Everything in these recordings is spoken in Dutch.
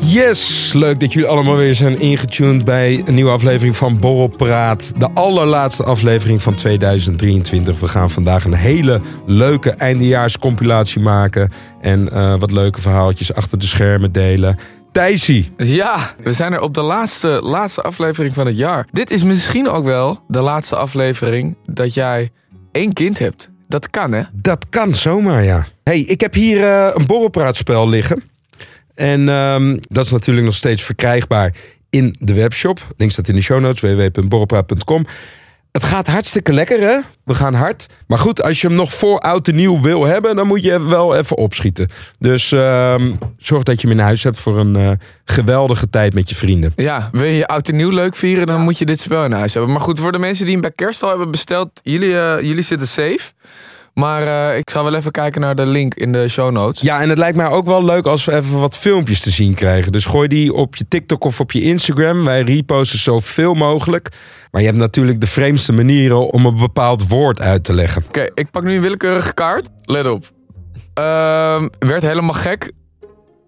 Yes, leuk dat jullie allemaal weer zijn ingetuned bij een nieuwe aflevering van Borrelpraat. De allerlaatste aflevering van 2023. We gaan vandaag een hele leuke eindejaarscompilatie maken. En uh, wat leuke verhaaltjes achter de schermen delen. Thijsie. Ja, we zijn er op de laatste, laatste aflevering van het jaar. Dit is misschien ook wel de laatste aflevering dat jij één kind hebt. Dat kan, hè? Dat kan zomaar, ja. hey, ik heb hier uh, een borrelpraatspel liggen. En um, dat is natuurlijk nog steeds verkrijgbaar in de webshop. Link staat in de show notes, www.borrelpraat.com. Het gaat hartstikke lekker, hè? We gaan hard. Maar goed, als je hem nog voor oud en nieuw wil hebben, dan moet je wel even opschieten. Dus um, zorg dat je hem in huis hebt voor een uh, geweldige tijd met je vrienden. Ja, wil je oud en nieuw leuk vieren, dan moet je dit spel in huis hebben. Maar goed, voor de mensen die hem bij kerst al hebben besteld, jullie, uh, jullie zitten safe. Maar uh, ik zal wel even kijken naar de link in de show notes. Ja, en het lijkt mij ook wel leuk als we even wat filmpjes te zien krijgen. Dus gooi die op je TikTok of op je Instagram. Wij reposten zoveel mogelijk. Maar je hebt natuurlijk de vreemdste manieren om een bepaald woord uit te leggen. Oké, okay, ik pak nu een willekeurige kaart. Let op. Uh, werd helemaal gek.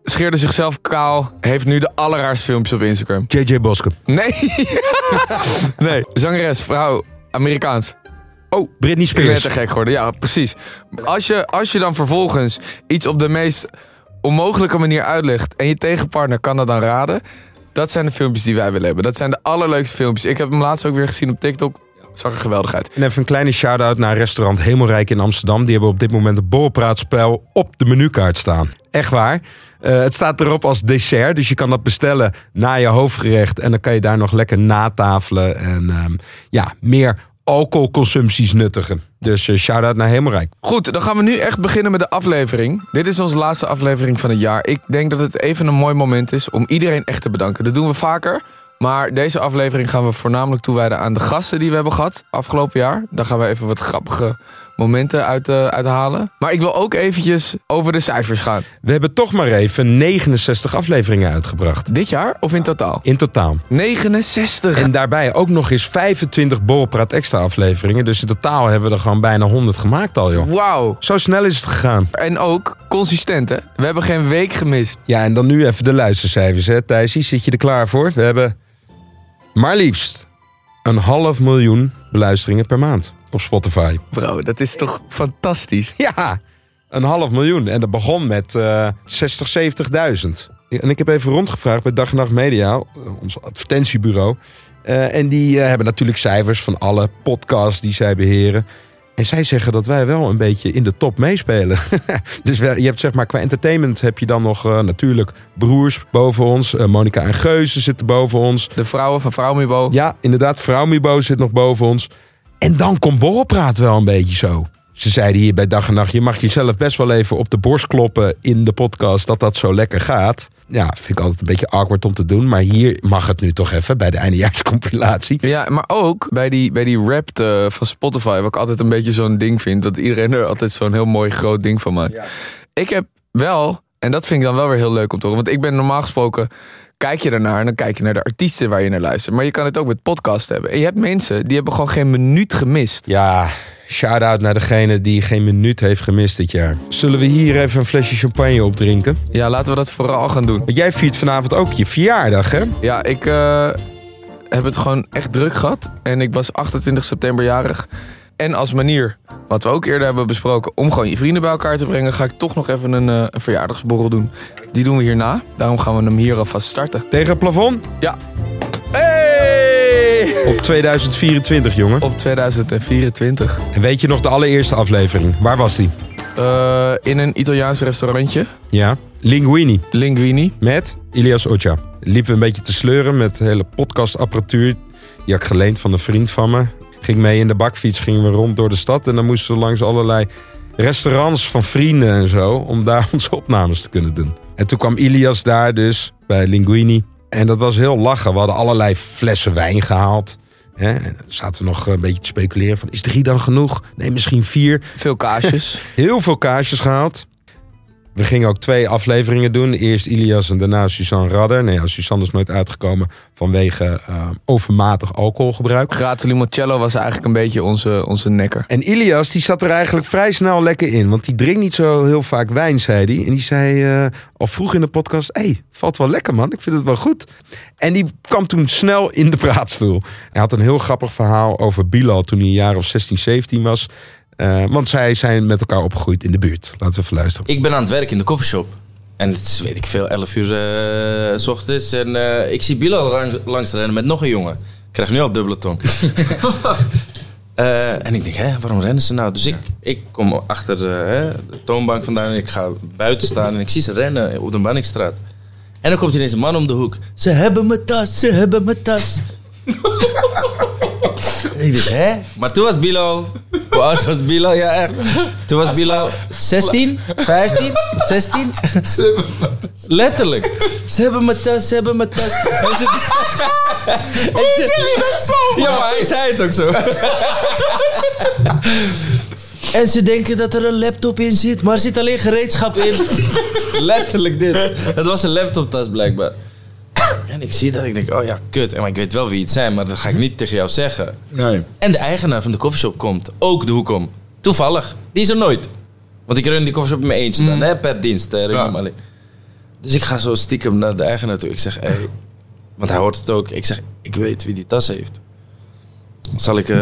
Scheerde zichzelf kaal. Heeft nu de allerraarste filmpjes op Instagram. JJ Boske. Nee. nee. Zangeres, vrouw, Amerikaans. Oh, Britney Spears. Ik ben te gek geworden, ja, precies. Als je, als je dan vervolgens iets op de meest onmogelijke manier uitlegt... en je tegenpartner kan dat dan raden... dat zijn de filmpjes die wij willen hebben. Dat zijn de allerleukste filmpjes. Ik heb hem laatst ook weer gezien op TikTok. Het zag er geweldig uit. En even een kleine shout-out naar restaurant Hemelrijk in Amsterdam. Die hebben op dit moment een borrelpraatspel op de menukaart staan. Echt waar. Uh, het staat erop als dessert, dus je kan dat bestellen na je hoofdgerecht. En dan kan je daar nog lekker natafelen en um, ja, meer alcoholconsumpties nuttigen. Dus uh, shout-out naar Hemelrijk. Goed, dan gaan we nu echt beginnen met de aflevering. Dit is onze laatste aflevering van het jaar. Ik denk dat het even een mooi moment is om iedereen echt te bedanken. Dat doen we vaker. Maar deze aflevering gaan we voornamelijk toewijden aan de gasten die we hebben gehad afgelopen jaar. Daar gaan we even wat grappige momenten uit, uh, uithalen. Maar ik wil ook eventjes over de cijfers gaan. We hebben toch maar even 69 afleveringen uitgebracht. Dit jaar of in totaal? In totaal. 69! En daarbij ook nog eens 25 Borrelpraat extra afleveringen. Dus in totaal hebben we er gewoon bijna 100 gemaakt al, joh. Wauw! Zo snel is het gegaan. En ook consistent, hè? We hebben geen week gemist. Ja, en dan nu even de luistercijfers, hè, Thijsie? Zit je er klaar voor? We hebben maar liefst een half miljoen beluisteringen per maand op Spotify. Bro, dat is toch fantastisch? Ja, een half miljoen. En dat begon met uh, 60, 70.000. En ik heb even rondgevraagd bij Dag en Nacht Media, ons advertentiebureau. Uh, en die uh, hebben natuurlijk cijfers van alle podcasts die zij beheren. En zij zeggen dat wij wel een beetje in de top meespelen. dus je hebt zeg maar qua entertainment heb je dan nog uh, natuurlijk broers boven ons. Uh, Monica en Geuze zitten boven ons. De vrouwen van Vrouwmibo. Ja, inderdaad. Vrouwmibo zit nog boven ons. En dan komt Borrelpraat wel een beetje zo. Ze zeiden hier bij Dag en Nacht, je mag jezelf best wel even op de borst kloppen in de podcast dat dat zo lekker gaat. Ja, vind ik altijd een beetje awkward om te doen. Maar hier mag het nu toch even bij de eindejaarscompilatie. Ja, maar ook bij die, bij die rap uh, van Spotify, wat ik altijd een beetje zo'n ding vind. Dat iedereen er altijd zo'n heel mooi groot ding van maakt. Ja. Ik heb wel, en dat vind ik dan wel weer heel leuk om te horen. Want ik ben normaal gesproken kijk je ernaar en dan kijk je naar de artiesten waar je naar luistert. Maar je kan het ook met podcast hebben. En je hebt mensen die hebben gewoon geen minuut gemist. Ja, shout-out naar degene die geen minuut heeft gemist dit jaar. Zullen we hier even een flesje champagne opdrinken? Ja, laten we dat vooral gaan doen. Want jij viert vanavond ook je verjaardag, hè? Ja, ik uh, heb het gewoon echt druk gehad. En ik was 28 september jarig. En als manier, wat we ook eerder hebben besproken, om gewoon je vrienden bij elkaar te brengen, ga ik toch nog even een, een verjaardagsborrel doen. Die doen we hierna. Daarom gaan we hem hier alvast starten. Tegen het plafond? Ja. Hey! Op 2024, jongen. Op 2024. En weet je nog de allereerste aflevering? Waar was die? Uh, in een Italiaans restaurantje. Ja. Linguini. Linguini. Met Ilias Ocha. Liepen we een beetje te sleuren met de hele podcastapparatuur. Die had ik geleend van een vriend van me ging mee in de bakfiets, gingen we rond door de stad. En dan moesten we langs allerlei restaurants van vrienden en zo. Om daar onze opnames te kunnen doen. En toen kwam Ilias daar dus bij Linguini. En dat was heel lachen. We hadden allerlei flessen wijn gehaald. Hè? En dan zaten we nog een beetje te speculeren van... is drie dan genoeg? Nee, misschien vier. Veel kaasjes. Heel veel kaasjes gehaald. We gingen ook twee afleveringen doen. Eerst Ilias en daarna Suzanne Radder. Nee, ja, Suzanne is nooit uitgekomen vanwege eh, overmatig alcoholgebruik. Grato Limoncello was eigenlijk een beetje onze, onze nekker. En Ilias die zat er eigenlijk vrij snel lekker in. Want die drinkt niet zo heel vaak wijn, zei hij. En die zei eh, al vroeg in de podcast... hé, hey, valt wel lekker man, ik vind het wel goed. En die kwam toen snel in de praatstoel. Hij had een heel grappig verhaal over Bilal... toen hij een jaar of 16, 17 was... Uh, want zij zijn met elkaar opgegroeid in de buurt. Laten we even luisteren. Ik ben aan het werk in de koffieshop. En het is, weet ik veel, 11 uur uh, s ochtends. En uh, ik zie Bilal lang, langs rennen met nog een jongen. Ik krijg nu al dubbele tong. en ik denk, hè, waarom rennen ze nou? Dus ik, ik kom achter de toonbank vandaan en ik ga buiten staan. En ik zie ze rennen op de Banningstraat. En dan komt ineens een man om de hoek. Ze hebben mijn tas, ze hebben mijn tas. ik dacht, hè? Maar toen was Bilal... Hoe oud was Bilal? Ja, echt. Toen was Bilal 16, 15, 16. Letterlijk. Ze hebben mijn tas, ze hebben mijn tas. En ze... Hoe zeg je dat zo? Ja, maar hij zei het ook zo. En ze denken dat er een laptop in zit, maar er zit alleen gereedschap in. Letterlijk dit. Het was een laptoptas blijkbaar. En ik zie dat, ik denk, oh ja, kut. En maar ik weet wel wie het zijn, maar dat ga ik niet tegen jou zeggen. Nee. En de eigenaar van de koffieshop komt ook de hoek om. Toevallig. Die is er nooit. Want ik run die koffieshop in mijn eentje dan, hè, per dienst. Eh, Ja. alleen. Dus ik ga zo stiekem naar de eigenaar toe. Ik zeg, hé, hey, want hij hoort het ook. Ik zeg, ik weet wie die tas heeft. Zal ik, eh,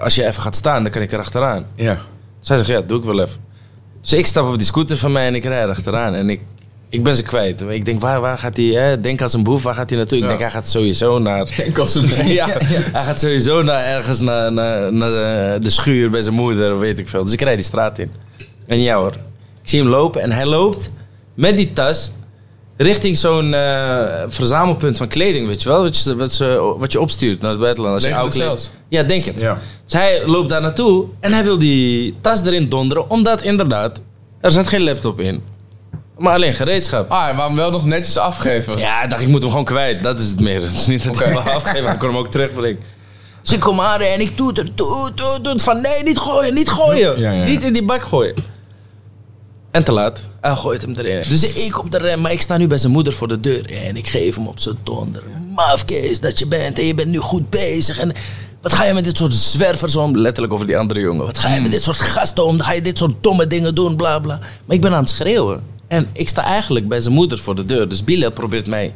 als je even gaat staan, dan kan ik er achteraan. Ja. Zij zegt, ja, doe ik wel even. Dus ik stap op die scooter van mij en ik rijd achteraan. En ik, ik ben ze kwijt. Ik denk, waar, waar gaat hij? Hè? Denk als een boef, waar gaat hij naartoe? Ik denk, hij gaat sowieso naar... Ik was een ja, hij gaat sowieso naar ergens naar, naar, naar de, schuur bij zijn moeder, of weet ik veel. Dus ik rijd die straat in. En ja hoor, ik zie hem lopen en hij loopt met die tas richting zo'n eh, verzamelpunt van kleding, weet je wel? Wat je, wat, ze- wat je opstuurt naar het buitenland. Als je Leven oud de kleding- Cels. Ja, denk het. Ja. Dus hij loopt daar naartoe en hij wil die tas erin donderen, omdat inderdaad, er zat geen laptop in. Maar alleen gereedschap. Ah, wou hem wel nog netjes afgeven. Ja, ik dacht, ik moet hem gewoon kwijt. Dat is het meer. Het is niet dat ik hem afgeven, maar ik kon hem ook terugbrengen. Dus ik kom aan en ik doe het, doe het, doe het, doe. Van nee, niet gooien, niet gooien. Ja, ja, ja. Niet in die bak gooien. En te laat. Hij gooit hem erin. Dus ik op de rem, maar ik sta nu bij zijn moeder voor de deur. En ik geef hem op zijn donder. Mafkees dat je bent en je bent nu goed bezig. En wat ga je met dit soort zwervers om? Letterlijk over die andere jongen. Wat ga je met dit soort gasten om? Dan ga je dit soort domme dingen doen, bla bla. Maar ik ben aan het schreeuwen. En ik sta eigenlijk bij zijn moeder voor de deur. Dus Bilal probeert mij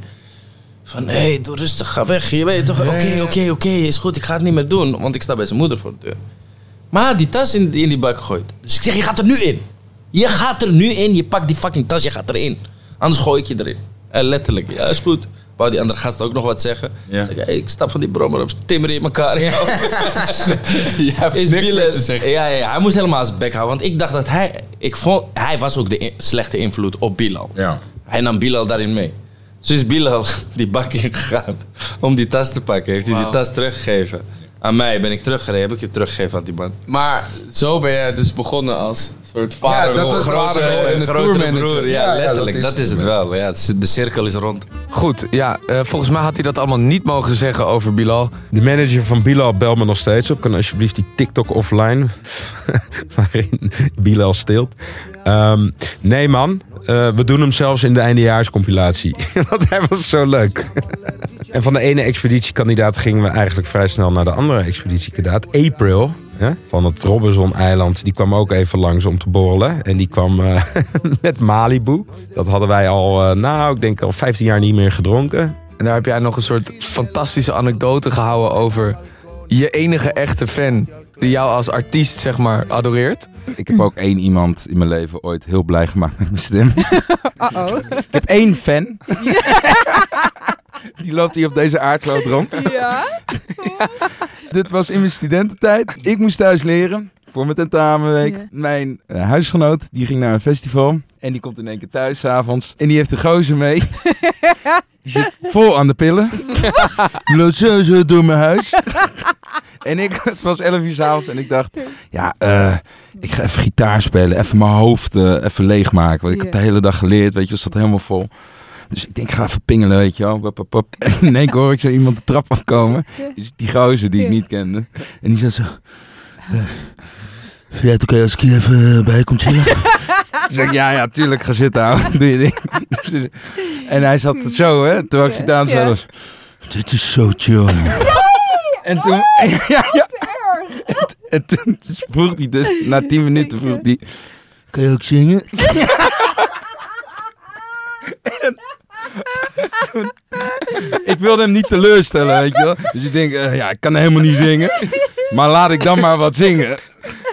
van, hé, hey, doe rustig, ga weg. Je weet toch, oké, oké, oké, is goed, ik ga het niet meer doen. Want ik sta bij zijn moeder voor de deur. Maar die tas in, in die bak gegooid. Dus ik zeg, je gaat er nu in. Je gaat er nu in, je pakt die fucking tas, je gaat erin. Anders gooi ik je erin. En letterlijk, ja, is goed. Wou die andere gast ook nog wat zeggen. Ja. Ik zeg, hey, ik stap van die brommer op, timmer in elkaar. Ja. Hebt Is zeggen. Ja, ja, ja, hij moest helemaal zijn bek houden. Want ik dacht dat hij... Ik vond, hij was ook de in- slechte invloed op Bilal. Ja. Hij nam Bilal daarin mee. Dus is Bilal die bak ingegaan om die tas te pakken. Heeft hij die tas teruggegeven. Aan mij ben ik teruggereden, heb ik je teruggegeven aan die man. Maar zo ben je dus begonnen als soort vaderrol, vaderrol en de tourmanager. broer. Ja, Ja, ja, letterlijk. dat dat is het wel. Ja, het is- de cirkel is rond. Goed, ja, eh, volgens mij had hij dat allemaal niet mogen zeggen over Bilal. De manager van Bilal belt me nog steeds op. Kan alsjeblieft die TikTok offline. waarin Bilal steelt. Ehm, nee man, eh, we doen hem zelfs in de eindejaarscompilatie. Want hij was zo leuk. en van de ene expeditiekandidaat gingen we eigenlijk vrij snel naar de andere expeditiekandidaat. April. Hè, van het Robinson-eiland. Die kwam ook even langs om te borrelen. En die kwam eh, met Malibu. Dat hadden wij al, eh, nou, ik denk al 15 jaar niet meer gedronken. En daar heb jij nog een soort fantastische anekdote gehouden over je enige echte fan die jou als artiest, zeg maar, adoreert. Ik heb ook één iemand in mijn leven ooit heel blij gemaakt met mijn stem. Ik heb één fan. Die loopt hier op deze aardkloot rond. Ja? Dit was in mijn studententijd. Ik moest thuis leren voor mijn tentamenweek. Ja. Mijn eh, huisgenoot die ging naar een festival. En die komt in één keer thuis s'avonds. En die heeft een gozer mee. Die zit vol aan de pillen. Die loopt zo zo door mijn huis. En ik, het was 11 uur s'avonds en ik dacht, ja, eh, ik ga even gitaar spelen, even mijn hoofd eh, even leegmaken. Want ik Ja. heb de hele dag geleerd, weet je, het zat helemaal vol. Dus ik denk, ik ga even pingelen, weet je wel. Pop, pop, pop. En in één keer hoor ik zo iemand de trap afkomen. Dus die gozer die ik niet kende. En die zat zo... eh, Vind jij het oké als ik hier even bij kom chillen? Toen zei ik, ja, ja, tuurlijk, ga zitten. Doe je ding. Dus- en hij zat zo, hè, terwijl ik gedaan Ja. was. Dit is zo chill. En toen... Ja, ja. En, en toen vroeg hij dus, na tien minuten vroeg hij... Kan je ook zingen? ik wilde hem niet teleurstellen, weet je wel. Dus ik denk, eh, ja, ik kan helemaal niet zingen. Maar laat ik dan maar wat zingen.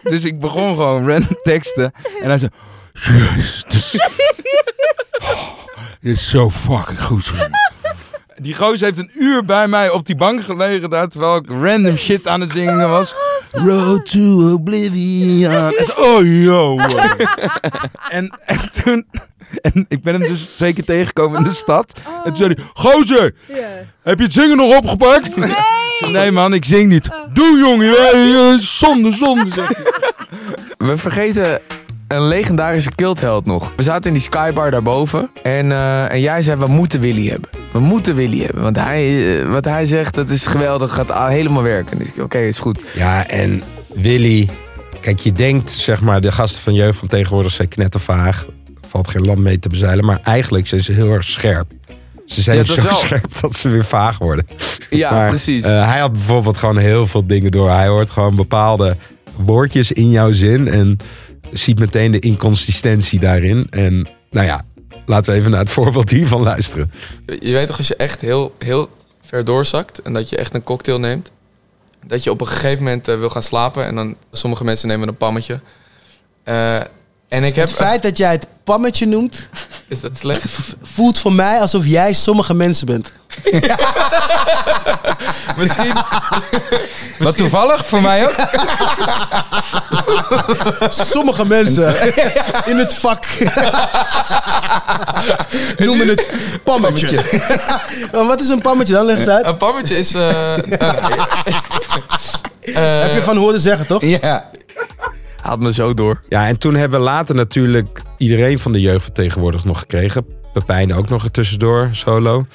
Dus ik begon gewoon random teksten. En hij zei, yes, dit is, oh, dit is zo fucking goed. jongen." Die gozer heeft een uur bij mij op die bank gelegen daar, terwijl ik random shit aan het zingen was. Road to Oblivion. En zo, oh, yo. en, en toen... En ik ben hem dus zeker tegengekomen in de stad. En toen zei hij, gozer, heb je het zingen nog opgepakt? Nee. nee man, ik zing niet. Doe jongen, zonde, zonde. hij. We vergeten een legendarische cultheld nog. We zaten in die skybar daarboven. En, eh, en jij zei, we moeten Willy hebben. We moeten Willy hebben. Want hij, eh, wat hij zegt, dat is geweldig. Gaat ah, helemaal werken. Dus ik, oké, is goed. Ja, en Willy... Kijk, je denkt, zeg maar, de gasten van jeugd van tegenwoordig zijn knettervaag. Valt geen land mee te bezeilen. Maar eigenlijk zijn ze heel erg scherp. Ze zijn Ja, zo wel. scherp dat ze weer vaag worden. Ja, Maar, precies. eh, hij had bijvoorbeeld gewoon heel veel dingen door. Hij hoort gewoon bepaalde woordjes in jouw zin. En ziet meteen de inconsistentie daarin. En nou ja, laten we even naar het voorbeeld hiervan luisteren. Je weet toch als je echt heel, heel ver doorzakt en dat je echt een cocktail neemt. Dat je op een gegeven moment eh, wil gaan slapen en dan sommige mensen nemen een pammetje. Eh, en ik heb... Het feit dat jij het pammetje noemt, Is dat slecht? voelt voor mij alsof jij sommige mensen bent. Misschien. Wat toevallig, voor mij ook. Sommige mensen in het vak noemen het pammetje. Maar Wat is een pammetje dan? Leg eens uit. Een pammetje is... eh, eh, eh, Heb je van horen zeggen, toch? Ja. Haalt me zo door. Ja, en toen hebben we later natuurlijk iedereen van de jeugd tegenwoordig nog gekregen. Pepijn ook nog er tussendoor, solo.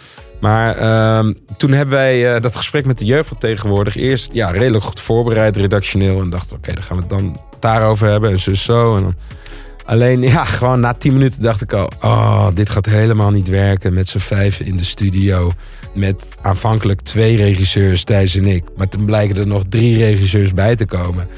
Maar ehm, toen hebben wij eh, dat gesprek met de jeugd tegenwoordig eerst ja, redelijk goed voorbereid, redactioneel. En dachten, oké, dan gaan we het dan daarover hebben en zo zo. En dan... Alleen, ja, gewoon na tien minuten dacht ik al... oh, dit gaat helemaal niet werken met z'n vijven in de studio. Met aanvankelijk twee regisseurs, Thijs en ik. Maar toen blijken er nog drie regisseurs bij te komen.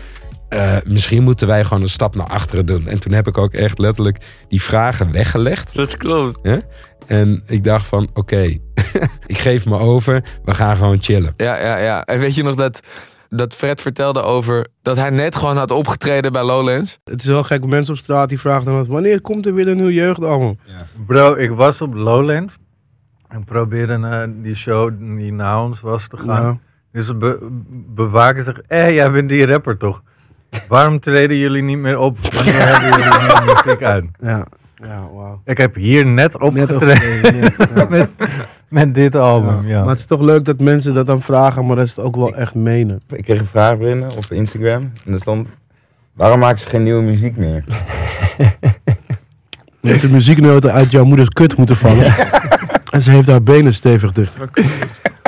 Eh, misschien moeten wij gewoon een stap naar achteren doen. En toen heb ik ook echt letterlijk die vragen weggelegd. Dat klopt. Hè? En ik dacht van, oké, ik geef me over. We gaan gewoon chillen. Ja, ja, ja. En weet je nog dat, dat Fred vertelde over... dat hij net gewoon had opgetreden bij Lowlands? Het is wel gek, mensen op straat die vragen dan... wanneer komt er weer een nieuw jeugdalbum? Bro, ik was op Lowlands. En probeerde naar die show die na ons was te gaan. Ja. Dus be bewaker zegt, hé, jij bent die rapper toch? Waarom treden jullie niet meer op? Wanneer hebben jullie meer muziek uit? Ja, ja wauw. Ik heb hier net Net opgetreden met, met dit album, ja. Maar het is toch leuk dat mensen dat dan vragen, maar dat ze het ook wel echt menen. Ik kreeg een vraag binnen op Instagram. En er stond... Waarom maken ze geen nieuwe muziek meer? Dat de muzieknoten uit jouw moeders kut moeten vallen. En ze heeft haar benen stevig dicht.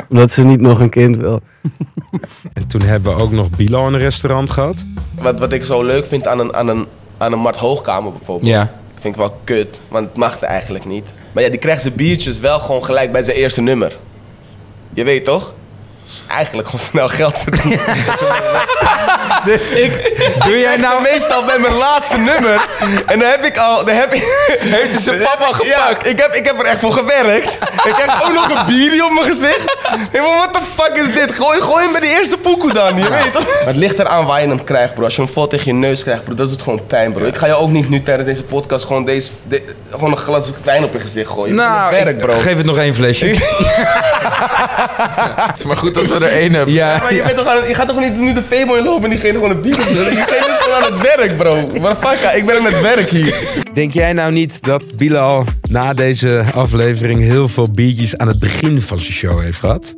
Omdat ze niet nog een kind wil. En toen hebben we ook nog Bilo in een restaurant gehad. Wat, wat ik zo leuk vind aan een, aan een, aan een Mart Hoogkamer bijvoorbeeld. Ja. Vind ik wel kut, want het mag eigenlijk niet. Maar ja, die krijgt zijn biertjes wel gewoon gelijk bij zijn eerste nummer. Je weet toch? Dus eigenlijk gewoon snel geld verdienen. dus ik doe jij nou meestal bij mijn laatste nummer. En dan heb ik al, dan heb ik, heeft hij zijn papa gepakt. ik, heb, ik heb er echt voor gewerkt. Ik krijg ook nog een bierie op mijn gezicht. Hey, maar what the fuck is dit? Gooi, gooi hem bij die eerste poekoe dan, je weet toch? Maar het ligt eraan waar je hem krijgt, bro. Als je hem vol tegen je neus krijgt, bro, dat doet gewoon pijn, bro. Ik ga je ook niet nu tijdens deze podcast gewoon, deze, de- gewoon een glas wijn op je gezicht gooien. Nou, werk, bro. geef het nog één flesje. Het is maar goed dat we er één hebben. Ja, Maar je, bent toch aan het, je gaat toch niet nu de Femo inlopen en diegene gewoon een bier opzetten? Diegene is gewoon aan het werk, bro. Maar fuck, ik ben aan het werk hier. Denk jij nou niet dat Bilal na deze aflevering heel veel biertjes aan het begin van zijn show heeft gehad?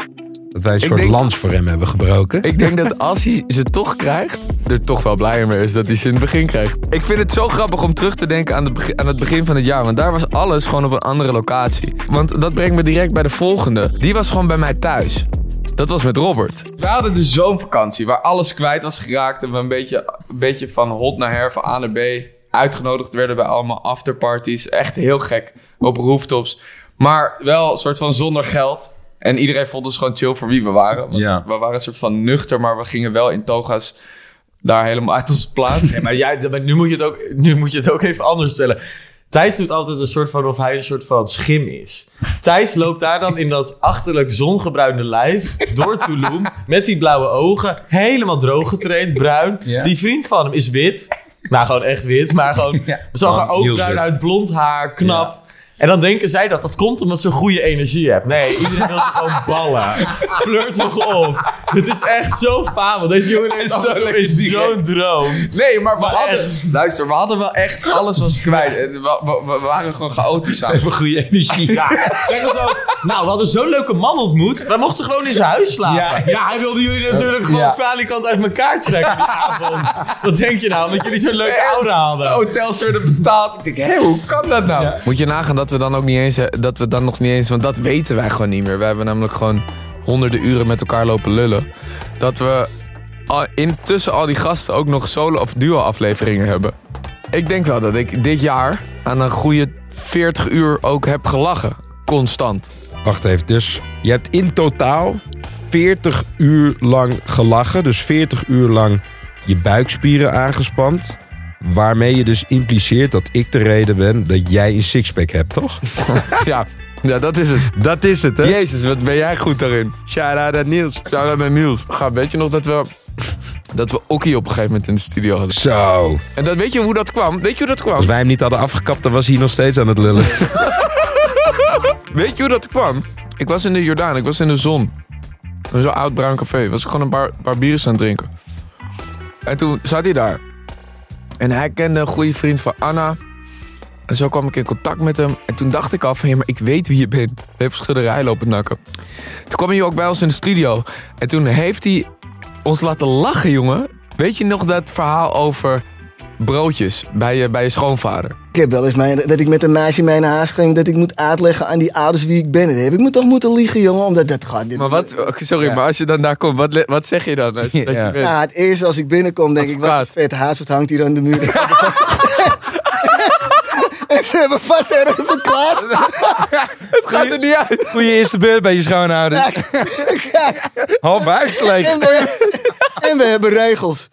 Dat wij een Ik soort denk- lans voor hem hebben gebroken. Ik denk dat als hij ze toch krijgt, er toch wel blijer mee is dat hij ze in het begin krijgt. Ik vind het zo grappig om terug te denken aan het, begin, aan het begin van het jaar. Want daar was alles gewoon op een andere locatie. Want dat brengt me direct bij de volgende. Die was gewoon bij mij thuis. Dat was met Robert. We hadden de zomervakantie waar alles kwijt was geraakt. En we een beetje, een beetje van hot naar her, van A naar B uitgenodigd werden bij allemaal afterparties. Echt heel gek op rooftops. Maar wel een soort van zonder geld. En iedereen vond ons gewoon chill voor wie we waren. Want Ja. We waren een soort van nuchter, maar we gingen wel in toga's daar helemaal uit onze plaat. Nee, maar, jij, maar nu, moet je het ook, nu moet je het ook even anders stellen. Thijs doet altijd een soort van of hij een soort van schim is. Thijs loopt daar dan in dat achterlijk zongebruinde lijf door Tulum met die blauwe ogen, helemaal droog getraind, bruin. Ja. Die vriend van hem is wit. Nou, gewoon echt wit, maar gewoon zag er ook bruin wit. uit, blond haar, knap. En dan denken zij dat dat komt omdat ze goede energie hebt. Nee, iedereen wil ze gewoon ballen. Flirt toch op. Het is echt zo fabel. Deze jongen is zo'n droom. Nee, maar we Maar hadden... echt. Luister, we hadden wel echt... Alles was kwijt. We, we, we waren gewoon chaotisch samen. Even goede energie. Ja, zeggen zo. Nou, we hadden zo'n leuke man ontmoet. Wij mochten gewoon in zijn huis slapen. Ja, hij wilde jullie natuurlijk gewoon Ja. falikant uit elkaar trekken die avond. Wat denk je nou? Omdat jullie zo'n leuke aura hadden. hotels werden betaald. Ik denk, hé, hoe kan dat nou? Moet je nagaan dat we dan ook niet eens, dat we dan nog niet eens, want dat weten wij gewoon niet meer. We hebben namelijk gewoon honderden uren met elkaar lopen lullen. Dat we intussen al die gasten ook nog solo of duo afleveringen hebben. Ik denk wel dat ik dit jaar aan een goede 40 uur ook heb gelachen. Constant. Wacht even, dus je hebt in totaal 40 uur lang gelachen. Dus 40 uur lang je buikspieren aangespand. Waarmee je dus impliceert dat ik de reden ben dat jij een sixpack hebt, toch? ja, ja, dat is het. Dat is het, hè? Jezus, wat ben jij goed daarin. Shout-out aan Niels. Shout-out naar Niels. Ga, weet je nog dat we, dat we Okkie op een gegeven moment in de studio hadden? Zo. En dat, weet je hoe dat kwam? Weet je hoe dat kwam? Als wij hem niet hadden afgekapt, dan was hij nog steeds aan het lullen. Weet je hoe dat kwam? Ik was in de Jordaan, ik was in de zon. Zo'n oud bruin café. Was ik gewoon een paar, paar bieren aan het drinken. En toen zat hij daar. En hij kende een goede vriend van Anna. En zo kwam ik in contact met hem. En toen dacht ik al van, maar ik weet wie je bent. Je hebt schudderij lopen nakken. Toen kwam hij ook bij ons in de studio. En toen heeft hij ons laten lachen, jongen. Weet je nog dat verhaal over broodjes bij je, bij je schoonvader? Ik heb wel eens mijn, dat ik met een naast in mijn huis ging... dat ik moet uitleggen aan die ouders wie ik ben. En dan heb ik me toch moeten liegen, jongen, omdat dat gaat... Dit, Maar wat, sorry, maar als je dan daar komt, wat, wat zeg je dan? Als je, dat je bent? Ja, het eerste als ik binnenkom, denk ik, wat een vet huis, wat hangt hier aan de muur? en ze hebben vast ergens een klas. Het gaat er niet uit. Goeie eerste beurt bij je schoonouders. Half huis leeg. En we, en we hebben regels.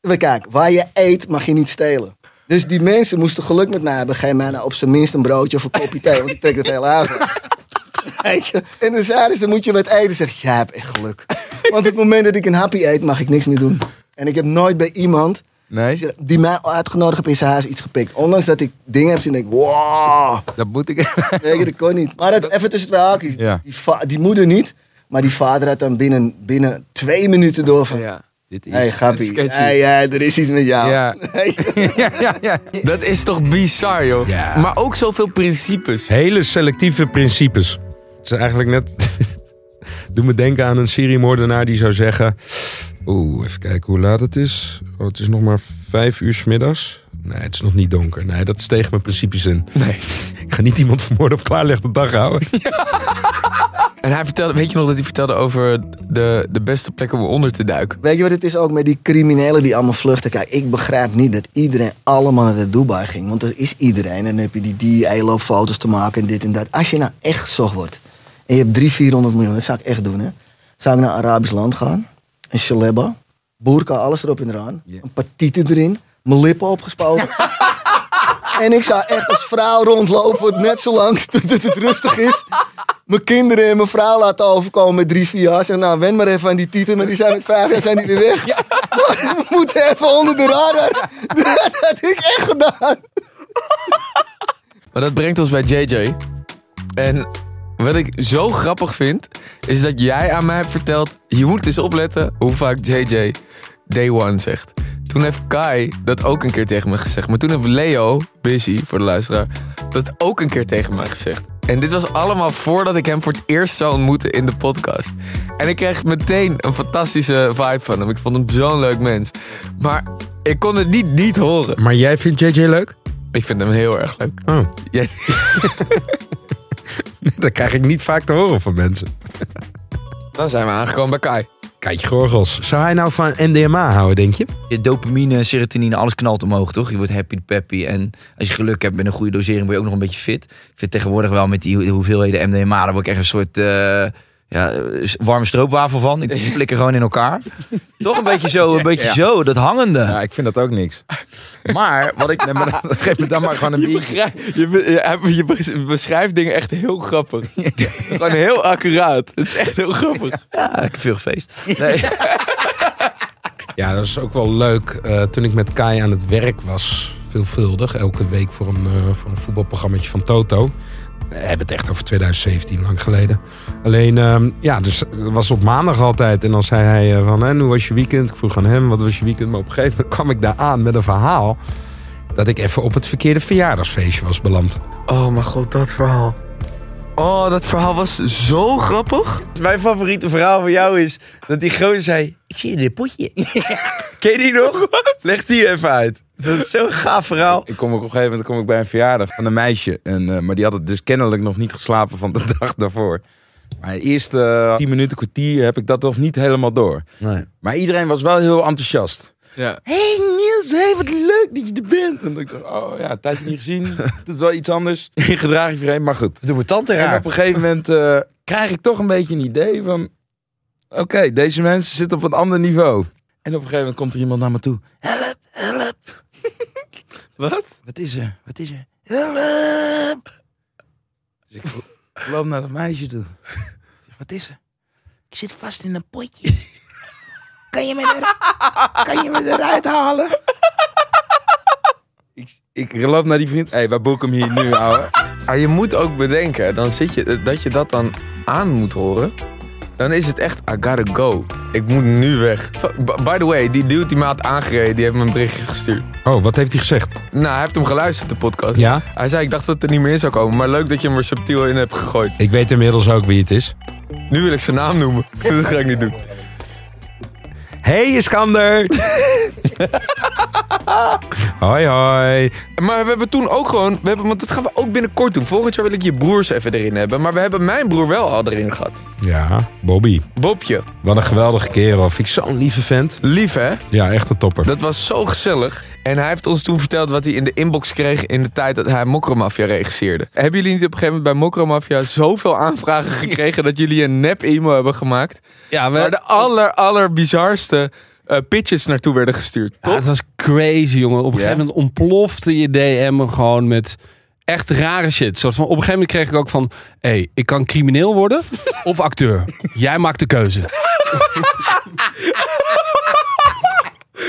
We kijken, waar je eet mag je niet stelen. Dus die mensen moesten geluk met mij hebben. Geef mij nou op zijn minst een broodje of een kopje thee. Want ik trek het hele. Weet je? En dan zeiden ze, moet je wat eten? Zeg ik, ja, heb echt geluk. Want op het moment dat ik een happy eet, mag ik niks meer doen. En ik heb nooit bij iemand Nee. die mij uitgenodigd heeft in zijn huis iets gepikt. Ondanks dat ik dingen heb zien denk ik, wow. Dat moet ik. Je, dat kon niet. Maar het, even tussen twee haakjes. Ja. Die, va- die moeder niet. Maar die vader had dan binnen, binnen twee minuten door van... Ja. Dit is hey. Ja, ja, er is iets met jou. Ja. ja, ja, ja. Dat is toch bizar, joh. Ja. Maar ook zoveel principes. Hele selectieve principes. Het is eigenlijk net... Doe me denken aan een seriemoordenaar die zou zeggen... Oeh, even kijken hoe laat het is. Oh, het is nog maar vijf uur 's middags. Nee, het is nog niet donker. Nee, dat is tegen mijn principes in. Nee. Ik ga niet iemand vermoorden op klaarlichte dag houden. En hij vertelde, weet je nog dat hij vertelde over de, de beste plek om onder te duiken? Weet je wat het is ook met die criminelen die allemaal vluchten? Kijk, ik begrijp niet dat iedereen allemaal naar de Dubai ging. Want er is iedereen. En dan heb je die die loopt foto's te maken en dit en dat. Als je nou echt gezocht wordt en je hebt 300, 400 miljoen, dat zou ik echt doen, hè. Zou ik naar Arabisch land gaan, een shaleba, boerka, alles erop en eraan, een paar tieten erin, mijn lippen opgespoten. en ik zou echt als vrouw rondlopen, net zo lang tot het rustig is. Mijn kinderen en mijn vrouw laten overkomen met drie, vier jaar. Zeg, nou, wen maar even aan die tieten, maar die zijn met vijf jaar zijn die weer weg. Maar we moeten even onder de radar. Dat had ik echt gedaan. Maar dat brengt ons bij JJ. En wat ik zo grappig vind, is dat jij aan mij hebt verteld... je moet eens opletten hoe vaak JJ day one zegt. Toen heeft Kai dat ook een keer tegen me gezegd. Maar toen heeft Leo, busy voor de luisteraar, dat ook een keer tegen mij gezegd. En dit was allemaal voordat ik hem voor het eerst zou ontmoeten in de podcast. En ik kreeg meteen een fantastische vibe van hem. Ik vond hem zo'n leuk mens. Maar ik kon het niet niet horen. Maar jij vindt JJ leuk? Ik vind hem heel erg leuk. Oh. Jij- Dat krijg ik niet vaak te horen van mensen. Dan zijn we aangekomen bij Kai. Kaitje Gorgels. Zou hij nou van MDMA houden, denk je? Je dopamine, serotonine, alles knalt omhoog, toch? Je wordt happy peppy. En als je geluk hebt met een goede dosering, word je ook nog een beetje fit. Ik vind tegenwoordig wel met die ho- hoeveelheden MDMA, daar word ik echt een soort eh, ja, eh, warme stroopwafel van. Ik flikker gewoon in elkaar. toch een beetje zo, een beetje Ja. zo, dat hangende. Ja, ik vind dat ook niks. Maar wat ik... Nee, maar dan, geef me dan maar gewoon een Je, je, be- je, je bes- beschrijft dingen echt heel grappig. Gewoon heel accuraat. Het is echt heel grappig. Ja, ik heb veel gefeest. Nee. Ja, dat is ook wel leuk. Eh, toen ik met Kai aan het werk was, veelvuldig, elke week voor een, eh, voor een voetbalprogrammaatje van Toto. We hebben het echt over 2017, lang geleden. Alleen, ehm, ja, dus het was op maandag altijd. En dan zei hij eh, van, en hoe was je weekend? Ik vroeg aan hem, wat was je weekend? Maar op een gegeven moment kwam ik daar aan met een verhaal... dat ik even op het verkeerde verjaardagsfeestje was beland. Oh mijn god, dat verhaal. Oh, dat verhaal was zo grappig. Mijn favoriete verhaal van jou is dat die gozer zei... Ik zie je in dit potje. Ken je die nog? Leg die even uit. Dat is zo'n gaaf verhaal. Ik kom ook op een gegeven moment kom ik bij een verjaardag van een meisje. En, eh, maar die had het dus kennelijk nog niet geslapen van de dag daarvoor. Maar de eerste eh, tien minuten, kwartier heb ik dat nog niet helemaal door. Nee. Maar iedereen was wel heel enthousiast. Ja. hey Niels, hey, wat leuk dat je er bent. En ik dacht, oh ja, tijdje niet gezien. Doet wel iets anders. In gedrag je vreemd, maar goed. Doe mijn tante En raar. op een gegeven moment eh, krijg ik toch een beetje een idee van... Oké, deze mensen zitten op een ander niveau. En op een gegeven moment komt er iemand naar me toe. Wat? Wat is er? Wat is er? Help. Dus ik, loop naar dat meisje toe. Wat is er? Ik zit vast in een potje. Kan je me, er, kan je me eruit halen? Ik, ik loop naar die vriend. Hé, hey, wij boeken hem hier nu, ouwe. Maar je moet ook bedenken, dan zit je, dat je dat dan aan moet horen. Dan is het echt, I gotta go. Ik moet nu weg. By the way, die dude die me had aangereden, die heeft me een berichtje gestuurd. Oh, wat heeft hij gezegd? Nou, hij heeft hem geluisterd, de podcast. Ja? Hij zei, ik dacht dat het er niet meer in zou komen. Maar leuk dat je hem er subtiel in hebt gegooid. Ik weet inmiddels ook wie het is. Nu wil ik zijn naam noemen. dat ga ik niet doen. Hey Iskander! hoi hoi. Maar we hebben toen ook gewoon, we hebben, want dat gaan we ook binnenkort doen. Volgend jaar wil ik je broers even erin hebben. Maar we hebben mijn broer wel al erin gehad. Ja, Bobby. Bobje. Wat een geweldige kerel. Vind ik zo'n lieve vent. Lief hè? Ja, echt een topper. Dat was zo gezellig. En hij heeft ons toen verteld wat hij in de inbox kreeg in de tijd dat hij Mokromafia regisseerde. Hebben jullie niet op een gegeven moment bij Mokromafia zoveel aanvragen gekregen dat jullie een nep-e-mail hebben gemaakt? Ja, we, Waar de aller, aller bizarste eh, pitches naartoe werden gestuurd. Ja, het was crazy, jongen. Op een gegeven moment ontplofte je DM gewoon met echt rare shit. Soort van, op een gegeven moment kreeg ik ook van... hé, hey, ik kan crimineel worden of acteur. Jij maakt de keuze.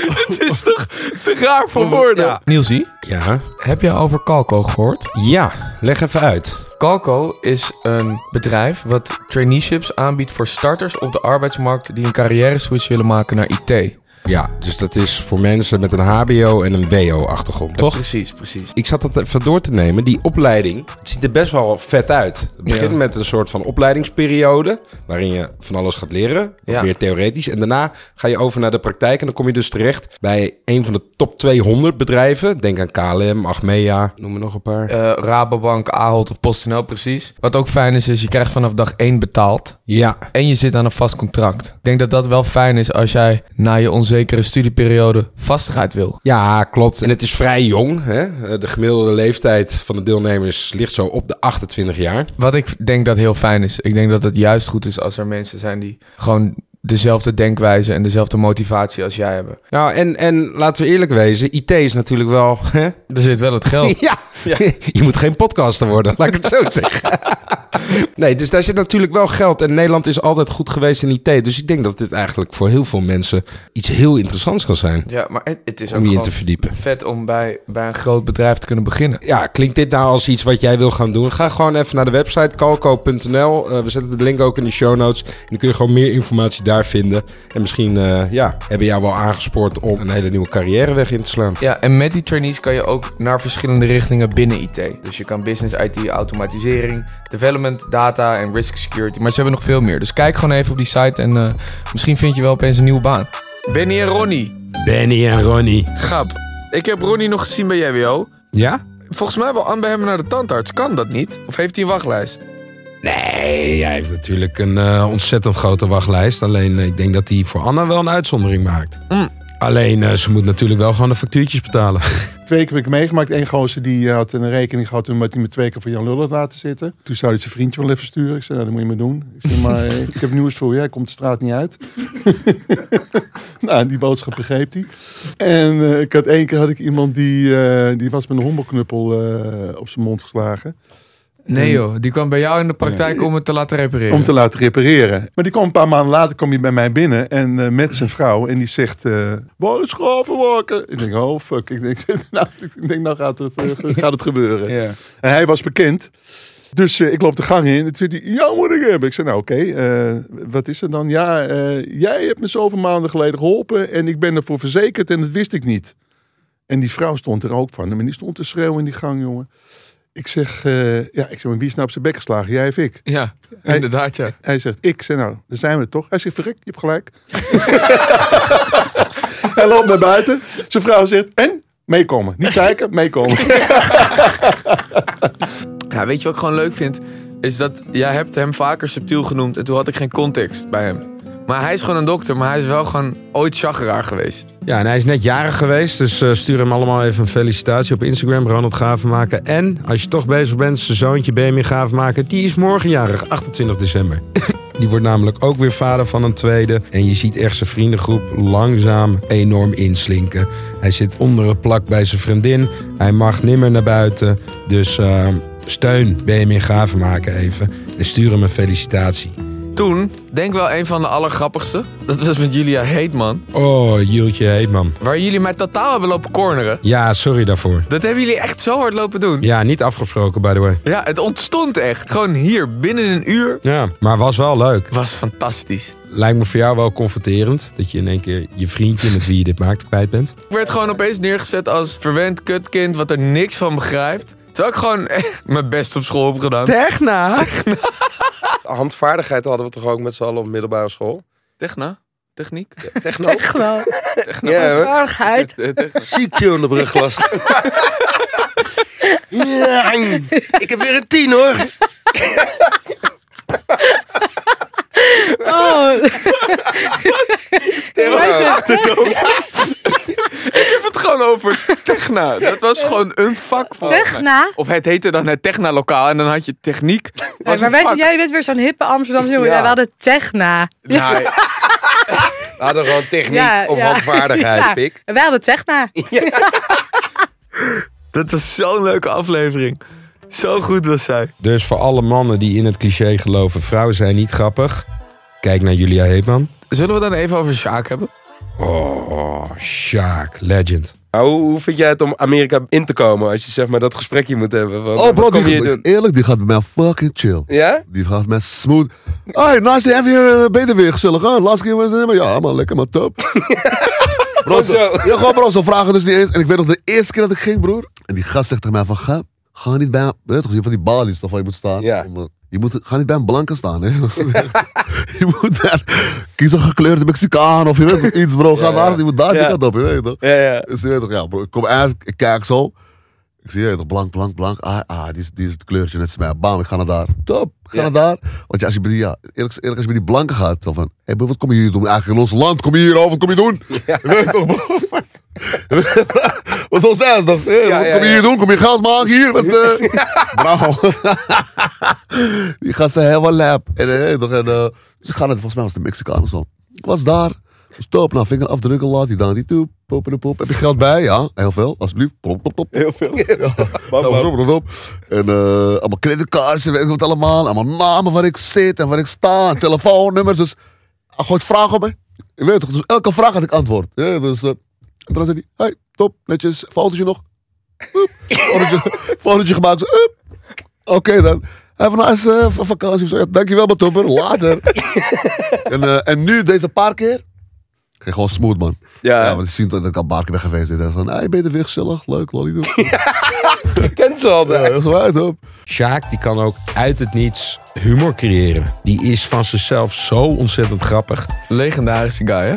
Het is toch te raar voor woorden? Ja. Nielsie, Ja? heb je over Calco gehoord? Ja, leg even uit. Calco is een bedrijf wat traineeships aanbiedt voor starters op de arbeidsmarkt die een carrière switch willen maken naar IT. Ja, dus dat is voor mensen met een HBO en een WO-achtergrond, toch? Precies, precies. Ik zat dat even door te nemen. Die opleiding, het ziet er best wel vet uit. Het begint Ja. met een soort van opleidingsperiode... waarin je van alles gaat leren, Ja. meer theoretisch. En daarna ga je over naar de praktijk... en dan kom je dus terecht bij een van de top 200 bedrijven. Denk aan KLM, Achmea, noem er nog een paar. Eh, Rabobank, Ahold of PostNL precies. Wat ook fijn is, is je krijgt vanaf dag 1 betaald. Ja, En je zit aan een vast contract. Ik denk dat dat wel fijn is als jij na je onzekere studieperiode vastigheid wil. Ja, klopt. En het is vrij jong. Hè? De gemiddelde leeftijd van de deelnemers ligt zo op de 28 jaar. Wat ik denk dat heel fijn is. Ik denk dat het juist goed is als er mensen zijn die gewoon dezelfde denkwijze en dezelfde motivatie als jij hebben. Nou, en, en laten we eerlijk wezen, IT is natuurlijk wel... Hè? Er zit wel het geld. Ja, je moet geen podcaster worden, laat ik het zo zeggen. Nee, dus daar zit natuurlijk wel geld. En Nederland is altijd goed geweest in IT. Dus ik denk dat dit eigenlijk voor heel veel mensen iets heel interessants kan zijn. Ja, maar het, het is ook Om je in te verdiepen. vet om bij, bij een groot bedrijf te kunnen beginnen. Ja, klinkt dit nou als iets wat jij wil gaan doen? Ga gewoon even naar de website calco.nl. Eh, we zetten de link ook in de show notes. En dan kun je gewoon meer informatie daar vinden. En misschien eh, ja, hebben jou wel aangespoord om een hele nieuwe carrièreweg in te slaan. Ja, en met die trainees kan je ook naar verschillende richtingen binnen IT. Dus je kan business IT, automatisering, development, data en risk security. Maar ze hebben nog veel meer. Dus kijk gewoon even op die site en eh, misschien vind je wel opeens een nieuwe baan. Benny en Ronnie. Benny en Ronnie. Grap. Ik heb Ronnie nog gezien bij JWO. Ja? Volgens mij wil Anne bij hem naar de tandarts. Kan dat niet? Of heeft hij een wachtlijst? Nee, hij heeft natuurlijk een eh, ontzettend grote wachtlijst. Alleen eh, ik denk dat hij voor Anna wel een uitzondering maakt. Mm. Alleen eh, ze moet natuurlijk wel gewoon de factuurtjes betalen. Twee keer heb ik meegemaakt. Eén gozer die eh, had een rekening gehad toen had hij me twee keer voor Jan Lullen laten zitten. Toen zou hij zijn vriendje wel even sturen. Ik zei, nou, dat moet je maar doen. Ik zei, maar eh, ik heb nieuws voor je. Hij komt de straat niet uit. nou, die boodschap begreep hij. En ik had één keer had ik iemand die, die was met een hommelknuppel eh, op zijn mond geslagen. Nee joh, die kwam bij jou in de praktijk om het te laten repareren. Om te laten repareren. Maar die kwam een paar maanden later kwam hij bij mij binnen en eh, met zijn vrouw. En die zegt, eh waar is schaven wakker? Ik denk, oh fuck. Ik denk, nou, ik denk, nou gaat het, eh, gaat het gebeuren. En hij was bekend. Dus ik loop de gang in. En toen zei hij, ja moet ik hebben. Ik zei, nou oké, wat is er dan? Ja, jij hebt me zoveel maanden geleden geholpen. En ik ben ervoor verzekerd en dat wist ik niet. En die vrouw stond er ook van. En die stond te schreeuwen in die gang, jongen. Ik zeg, eh, ja, ik zeg, maar wie is nou op zijn bek geslagen? Jij of ik? Ja, Hij- inderdaad ja. Hij zegt, ik. Zeg, nou, daar zijn we toch? Hij zegt, verrek, je hebt gelijk. hij loopt naar buiten. Zijn vrouw zegt, en? Meekomen. Niet kijken, meekomen. Ja, weet je wat ik gewoon leuk vind? Is dat jij hebt hem vaker subtiel genoemd en toen had ik geen context bij hem. Maar hij is gewoon een dokter, maar hij is wel gewoon ooit chageraar geweest. Ja, en hij is net jarig geweest. Dus eh, stuur hem allemaal even een felicitatie op Instagram. Ronald Gravenmaker. En als je toch bezig bent, zijn zoontje Benjamin Gravenmaker. Die is morgen jarig, 28 december. Die wordt namelijk ook weer vader van een tweede. En je ziet echt zijn vriendengroep langzaam enorm inslinken. Hij zit onder het plak bij zijn vriendin. Hij mag nimmer naar buiten. Dus eh, steun Benjamin Gravenmaker even. En stuur hem een felicitatie. Toen, denk wel een van de allergrappigste. Dat was met Julia Heetman. Oh, Jultje Heetman. Waar jullie mij totaal hebben lopen corneren. Ja, sorry daarvoor. Dat hebben jullie echt zo hard lopen doen. Ja, niet afgesproken, by the way. Ja, het ontstond echt. Gewoon hier, binnen een uur. Ja, maar was wel leuk. Was fantastisch. Lijkt me voor jou wel confronterend. Dat je in één keer je vriendje met wie je dit maakt kwijt bent. Ik werd gewoon opeens neergezet als verwend kutkind wat er niks van begrijpt. Terwijl ik gewoon echt mijn best op school heb gedaan. Techna? Handvaardigheid hadden we toch ook met z'n allen op middelbare school? Techna? Techniek? Techno? Techno. Techno. Ja, hoor. Vaardigheid. Ziekje in de brugglas. ja, ik heb weer een tien hoor. Oh. Gewoon over Techna. Dat was gewoon een vak voor Techna? Of het heette dan het Techna-lokaal en dan had je techniek. Nee, maar wij, jij bent weer zo'n hippe Amsterdamse jongen. Ja. Ja. We hadden Techna. Nou, we hadden gewoon techniek Ja, of ja. handvaardigheid, Ja, pik. Wij hadden Techna. Dat was zo'n leuke aflevering. Zo goed was zij. Dus voor alle mannen die in het cliché geloven... vrouwen zijn niet grappig... Kijk naar Julia Heetman. Zullen we dan even over Sjaak hebben? Oh, Sjaak. Legend. Hoe, hoe vind jij het om Amerika in te komen als je zeg maar dat gesprekje moet hebben? Van, Oh bro, die, doen? eerlijk, die gaat bij mij fucking chill. Ja? Die gaat met smooth. Hey, nice to have you here. Beter weer gezellig, hè? Laatste keer was het maar ja, man, lekker, maar top. bro, zo, ja, gewoon bro, zo vragen dus niet eens. En ik weet nog de eerste keer dat ik ging, broer. En die gast zegt tegen mij van, ga, ga niet bij, weet je toch, van die balies toch waar je moet staan. Ja. Om, eh, je moet, ga niet bij een blanke staan, hè. je moet daar, kies een gekleurde Mexicaan of je weet iets, bro. Ga Ja, daar, ja. je moet daar die Ja. kant op, je weet toch. Ja, ja. Dus je weet toch, ja, bro, ik kom uit, ik kijk zo. Ik zie je toch, blank, blank, blank. Ah, ah die, is, die is het kleurtje net als mij. Bam, ik ga naar daar. Top, ik ga Ja. naar daar. Want ja, als je bij die, ja, eerlijk, eerlijk als je bij die blanken gaat, zo van, hé hey bro, wat kom je hier doen? Eigenlijk in ons land, kom je hier over, wat kom je doen? Je weet toch, bro? Wat, wat zo zijn ze toch? Hey, Ja, wat ja, kom je ja. hier doen? Kom je geld maken hier? Wat, eh? Bro. die gaat ze helemaal lap. En, eh, toch, en eh, ze gaan het, volgens mij was het een Mexicaan of zo. Ik was daar. Stop, nou, vinger afdrukken, laat die dan die toe. Pop en pop. Heb je geld bij? Ja, heel veel, alsjeblieft. Plop, plop, plop. Heel veel. Ja, nou, zo, plop, plop. En eh, allemaal creditcards en weet ik wat allemaal. Allemaal namen waar ik zit en waar ik sta. En telefoonnummers. Dus hij gooit vragen op me. Je weet toch, dus elke vraag had ik antwoord. Ja, dus, en dan zei hij, hey, top, netjes, fotootje nog. Fotootje gemaakt. Oké dan. Have a nice eh, v- vakantie. of zo. Ja, dankjewel, mijn topper. Later. en, eh, en nu, deze paar keer. Ging gewoon smooth, man. Ja, want je ziet dat ik al een paar keer ben geweest. Dacht van, hey, ben je er weer gezellig? Leuk, lolly doen. kent ze al. Ja, dat is waar, top. Sjaak die kan ook uit het niets humor creëren. Die is van zichzelf zo ontzettend grappig. Legendarische guy, hè?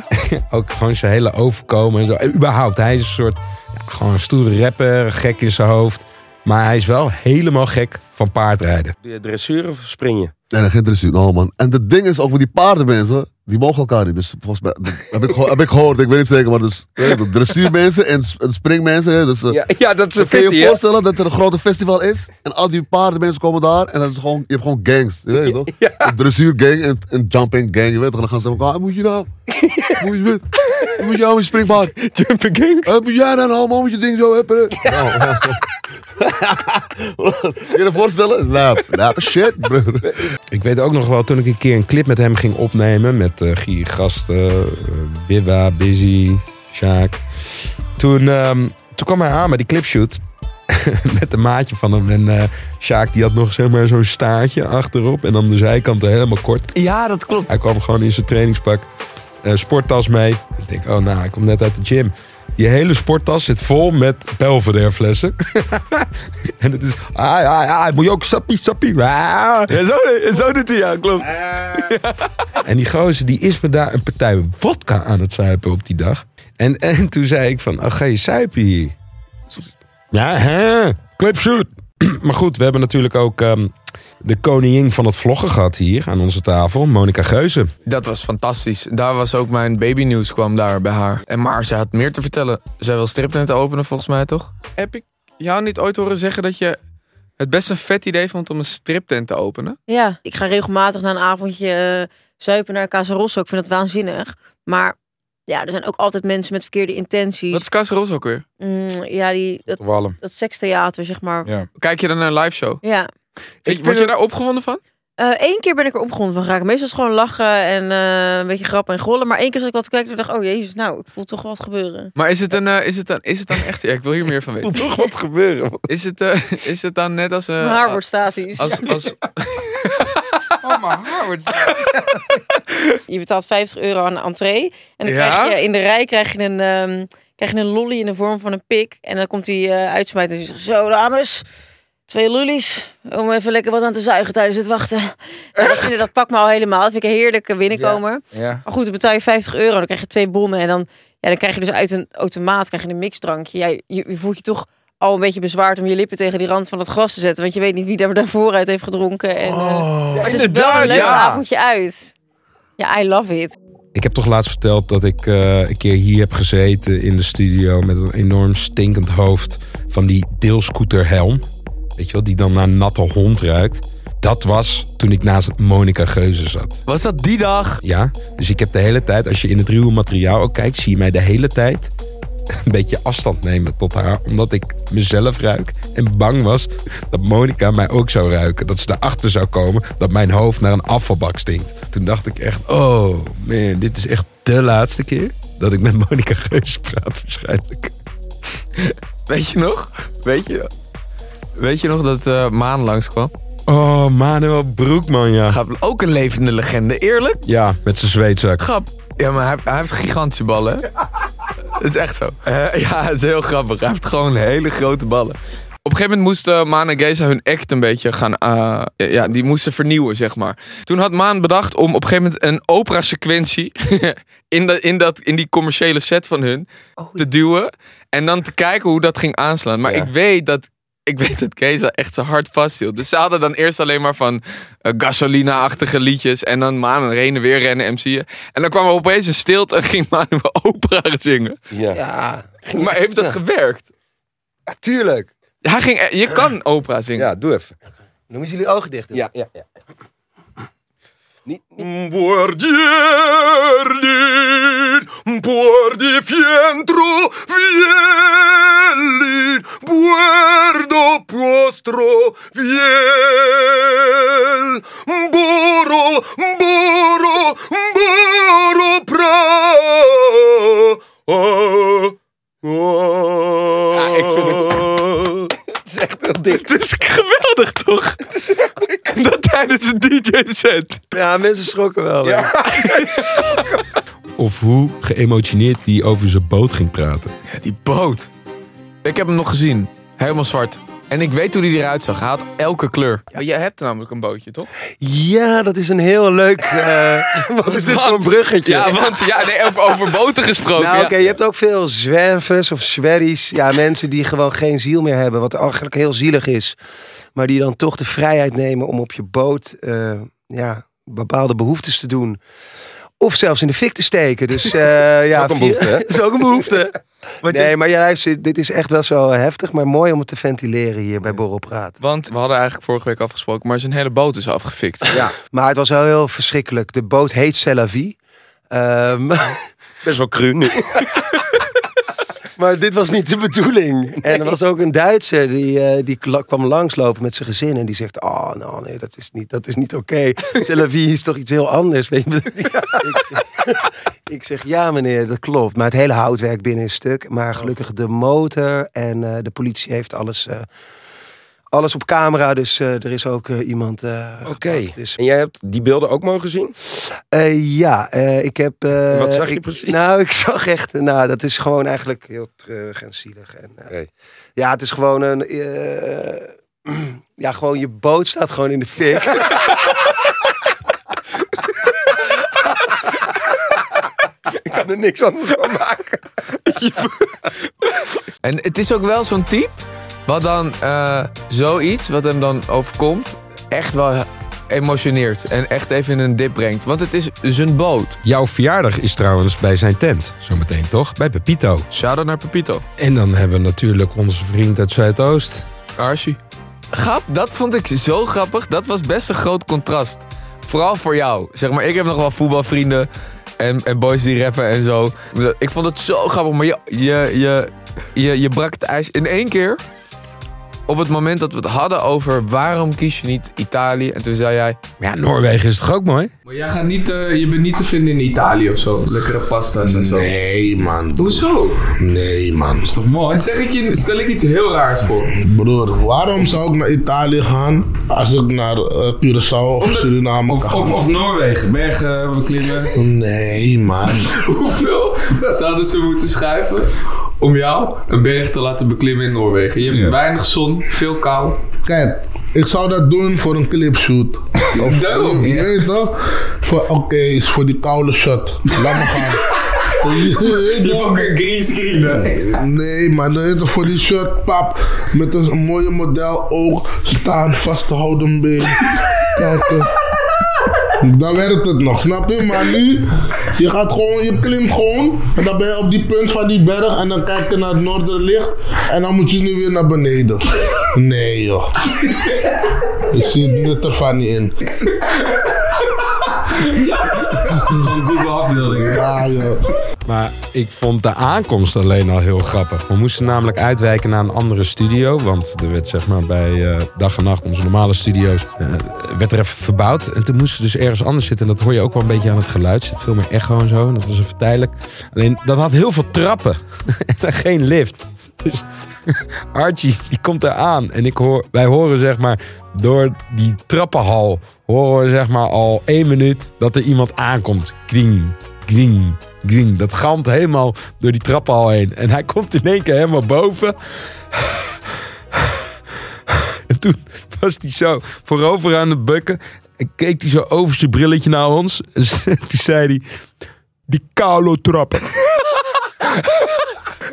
ook gewoon zijn hele overkomen en zo. En überhaupt, hij is een soort ja, gewoon een stoere rapper, gek in zijn hoofd. Maar hij is wel helemaal gek van paardrijden. Doe je dressuur of spring je? Nee, dat geen dressuur. No, man. En het ding is ook met die paardenmensen, die mogen elkaar niet. Dus volgens mij, heb ik, geho- heb ik gehoord, ik weet niet zeker, maar dus eh, de dressuurmensen en, en springmensen. Dus, eh, Ja, ja, dat is dan een kun je je voorstellen dat er een grote festival is en al die paardenmensen komen daar en dan is gewoon, je hebt gewoon gangs. Je weet toch? Een dressuurgang en een jumping gang, je weet toch? En dan gaan ze elkaar, ah, moet je nou? moet je? Moet je nou je springpaard? Jumping gangs? Uh, moet jij dan allemaal met je ding zo hebben? Nou, je je voorstellen? Lap, lap shit, broer. Ik weet ook nog wel, toen ik een keer een clip met hem ging opnemen... met eh Gier Gasten, eh, Wiwa, Busy, Sjaak. Toen, ehm, toen kwam hij aan met die clipshoot... met een maatje van hem. En eh Sjaak die had nog zeg maar, zo'n staartje achterop. En dan de zijkanten helemaal kort. Ja, dat klopt. Hij kwam gewoon in zijn trainingspak. eh, sporttas mee. Ik denk, oh nou, ik kom net uit de gym. Die hele sporttas zit vol met Belvedere flessen. en het is, ah ja, ja, moet je ook sappie, sappie. Ah. Ja, zo, zo doet hij, ja, klopt. En die gozer die is me daar een partij vodka aan het zuipen op die dag. En, en toen zei ik van, oh, ga je zuipen hier? Ja, hè? Clipshoot. maar goed, we hebben natuurlijk ook ehm, de koningin van het vloggen gehad hier aan onze tafel. Monica Geuze. Dat was fantastisch. Daar was ook mijn babynieuws kwam daar bij haar. En maar ze had meer te vertellen. Zij wil stripnet openen volgens mij, toch? Heb ik jou niet ooit horen zeggen dat je het best een vet idee vond om een striptent te openen? Ja, ik ga regelmatig na een avondje eh, zuipen naar Casa Rosso. Ik vind het waanzinnig. Maar ja, er zijn ook altijd mensen met verkeerde intenties. Wat is Casa Rosso ook weer? Mm, ja, die, dat, dat sekstheater, zeg maar. Ja. Kijk je dan naar een live show? ja. Ik Word je daar opgewonden van? Eén keer ben ik er opgewonden van geraakt. Meestal is het gewoon lachen en eh, een beetje grappen en grollen. Maar één keer zat ik wat te kijken en dacht, oh jezus, nou, ik voel toch wat gebeuren. Maar is het, een, eh, is het, dan, is het dan echt... Ja, ik wil hier meer van weten. toch wat gebeuren. Is het, eh, is het dan net als... eh, Mijn haar wordt statisch. Als, als, Oh, mijn haar wordt Je betaalt 50 euro aan de entree. En dan Ja? krijg je in de rij krijg je een, ehm, krijg je een lolly in de vorm van een pik. En dan komt hij eh uitsmijten en zegt, zo dames, twee lollies. Om even lekker wat aan te zuigen tijdens het wachten. En dat, vind ik- dat pakt me al helemaal. Dat vind ik een heerlijke binnenkomer. Ja. Maar goed, dan betaal je 50 euro. Dan krijg je twee bonnen. En dan, ja, dan krijg je dus uit een automaat krijg je een mixdrankje. Ja, je, je voelt je toch al een beetje bezwaard om je lippen tegen die rand van het glas te zetten. Want je weet niet wie daar daarvoor uit heeft gedronken. En, eh, maar het is wel inderdaad, een leuk ja. avondje uit. Ja, I love it. Ik heb toch laatst verteld dat ik eh, een keer hier heb gezeten in de studio met een enorm stinkend hoofd van die deelscooterhelm. Weet je wel, die dan naar een natte hond ruikt. Dat was toen ik naast Monica Geuze zat. Was dat die dag? Ja, dus ik heb de hele tijd, als je in het ruwe materiaal ook kijkt, zie je mij de hele tijd een beetje afstand nemen tot haar. Omdat ik mezelf ruik en bang was dat Monica mij ook zou ruiken. Dat ze erachter zou komen dat mijn hoofd naar een afvalbak stinkt. Toen dacht ik echt, oh man, dit is echt de laatste keer dat ik met Monica Geus praat waarschijnlijk. Weet je nog? Weet je, weet je nog dat eh, Maan langskwam? Oh, Manuel Broekman, ja. Grap, ook een levende legende, eerlijk? Ja, met zijn zweetzak. Grap. Ja, maar hij, hij heeft gigantische ballen. Dat is echt zo. Eh, ja, het is heel grappig. Hij heeft gewoon hele grote ballen. Op een gegeven moment moesten Maan en Geza hun act een beetje gaan... eh, ja, die moesten vernieuwen, zeg maar. Toen had Maan bedacht om op een gegeven moment een opera-sequentie... in, dat, in, dat, in die commerciële set van hun te duwen. En dan te kijken hoe dat ging aanslaan. Maar ik weet dat... Ik weet dat Geza echt zijn hart vasthield. Dus ze hadden dan eerst alleen maar van eh, gasolina-achtige liedjes. En dan Maan heen en weer rennen, MC'en. En dan kwam er opeens een stilte en ging Maan opera zingen. Ja. Maar heeft dat gewerkt? Ja, tuurlijk. Hij ging, eh, je kan opera zingen. Ja, doe even. Noem eens jullie ogen dicht. Ja, ja, ja. Buordierdin, buordi fientro, viellin, buerdo postro, viel, borol, boro, boro pra. Ah, ah. ah, is echt heel dik. Het is geweldig, toch? zijn DJ-set. Ja, mensen schrokken wel. hè. Of hoe geëmotioneerd die over zijn boot ging praten. Ja, die boot. Ik heb hem nog gezien. Helemaal zwart. En ik weet hoe die eruit zag. Hij had elke kleur. Ja, jij hebt namelijk een bootje, toch? Ja, dat is een heel leuk... eh, wat is dit voor een bruggetje? Ja, want ja, nee, over, over boten gesproken. Nou, ja. oké, je hebt ook veel zwervers of zwerries. Ja, mensen die gewoon geen ziel meer hebben. Wat eigenlijk heel zielig is. Maar die dan toch de vrijheid nemen om op je boot eh, ja, bepaalde behoeftes te doen. Of zelfs in de fik te steken. Dus eh, ja, ook een vier- behoefte, hè? Dat is ook een behoefte. nee, maar ja, dit is echt wel zo heftig. Maar mooi om het te ventileren hier bij Borrelpraat. Want we hadden eigenlijk vorige week afgesproken, maar zijn hele boot is afgefikt. Ja, maar het was wel heel verschrikkelijk. De boot heet C'est la vie. Ehm, Best wel nu. Maar dit was niet de bedoeling. En er was ook een Duitser die, eh, die kwam langslopen met zijn gezin. En die zegt, oh nou nee, dat is niet, dat is niet oké. Vie is toch iets heel anders. Weet je? ik, zeg, ik zeg, ja meneer, dat klopt. Maar het hele houtwerk binnen is stuk. Maar gelukkig de motor en eh, de politie heeft alles... eh, alles op camera, dus eh, er is ook eh, iemand. Oké. Dus, En jij hebt die beelden ook mogen zien? eh, ja, eh, ik heb. eh, Wat zag je ik- precies? Nou, ik zag echt. Nou, dat is gewoon eigenlijk heel terug en zielig. En, eh, Ja, het is gewoon een. eh, ja, gewoon je boot staat gewoon in de fik. Ik kan er niks anders van maken. En het is ook wel zo'n type wat dan eh, zoiets, wat hem dan overkomt, echt wel emotioneert. En echt even in een dip brengt. Want het is zijn boot. Jouw verjaardag is trouwens bij zijn tent. Zometeen toch? Bij Pepito. Shout-out naar Pepito. En dan hebben we natuurlijk onze vriend uit Zuidoost. Archie. Grap, dat vond ik zo grappig. Dat was best een groot contrast. Vooral voor jou. Zeg maar, ik heb nog wel voetbalvrienden en, en boys die rappen en zo. Ik vond het zo grappig, maar je, je, je, je, je brak het ijs in één keer. Op het moment dat we het hadden over waarom kies je niet Italië. En toen zei jij... Ja, Noorwegen is toch ook mooi? Maar jij gaat niet, eh, je bent niet te vinden in Italië of zo. Lekkere pasta's en zo. Nee, man. Hoezo? Nee, man. Is toch mooi? Zeg ik je, stel ik iets heel raars voor. Broer, waarom zou ik naar Italië gaan als ik naar eh, Curaçao of Suriname kan? Of, of Noorwegen, bergen beklimmen. Nee, man. Hoeveel zouden ze moeten schuiven om jou een berg te laten beklimmen in Noorwegen? Je hebt weinig zon, veel kou. Kijk, ik zou dat doen voor een clipshoot. Of, Daarom, je weet toch? Voor, Oké, is voor die koude shot. Laat me gaan. Je ook een green screen, Nee, maar dan is het voor die shot, pap. Met een mooie model oog staan, vastgehouden been. Kijk, eh. Dan werkt het nog, snap je? Maar nu, je gaat gewoon, je klimt gewoon. En dan ben je op die punt van die berg. En dan kijk je naar het noorderlicht. En dan moet je nu weer naar beneden. Nee, joh. Ik zie het nut ervan niet in. Gewoon Google afbeeldingen. Ja, joh. Maar ik vond de aankomst alleen al heel grappig. We moesten namelijk uitwijken naar een andere studio. Want er werd zeg maar bij eh, dag en nacht, onze normale studio's, eh, werd er even verbouwd. En toen moesten we dus ergens anders zitten. En dat hoor je ook wel een beetje aan het geluid. Er zit veel meer echo en zo. En dat was even tijdelijk. Alleen, dat had heel veel trappen. en geen lift. Dus Archie, die komt daar aan. En ik hoor, wij horen zeg maar door die trappenhal... horen we zeg maar al één minuut dat er iemand aankomt. Kring, kring, kring. Dat galmt helemaal door die trappenhal heen. En hij komt in één keer helemaal boven. En toen was hij zo voorover aan het bukken. En keek hij zo over zijn brilletje naar ons. En toen zei hij... Die koude trappen.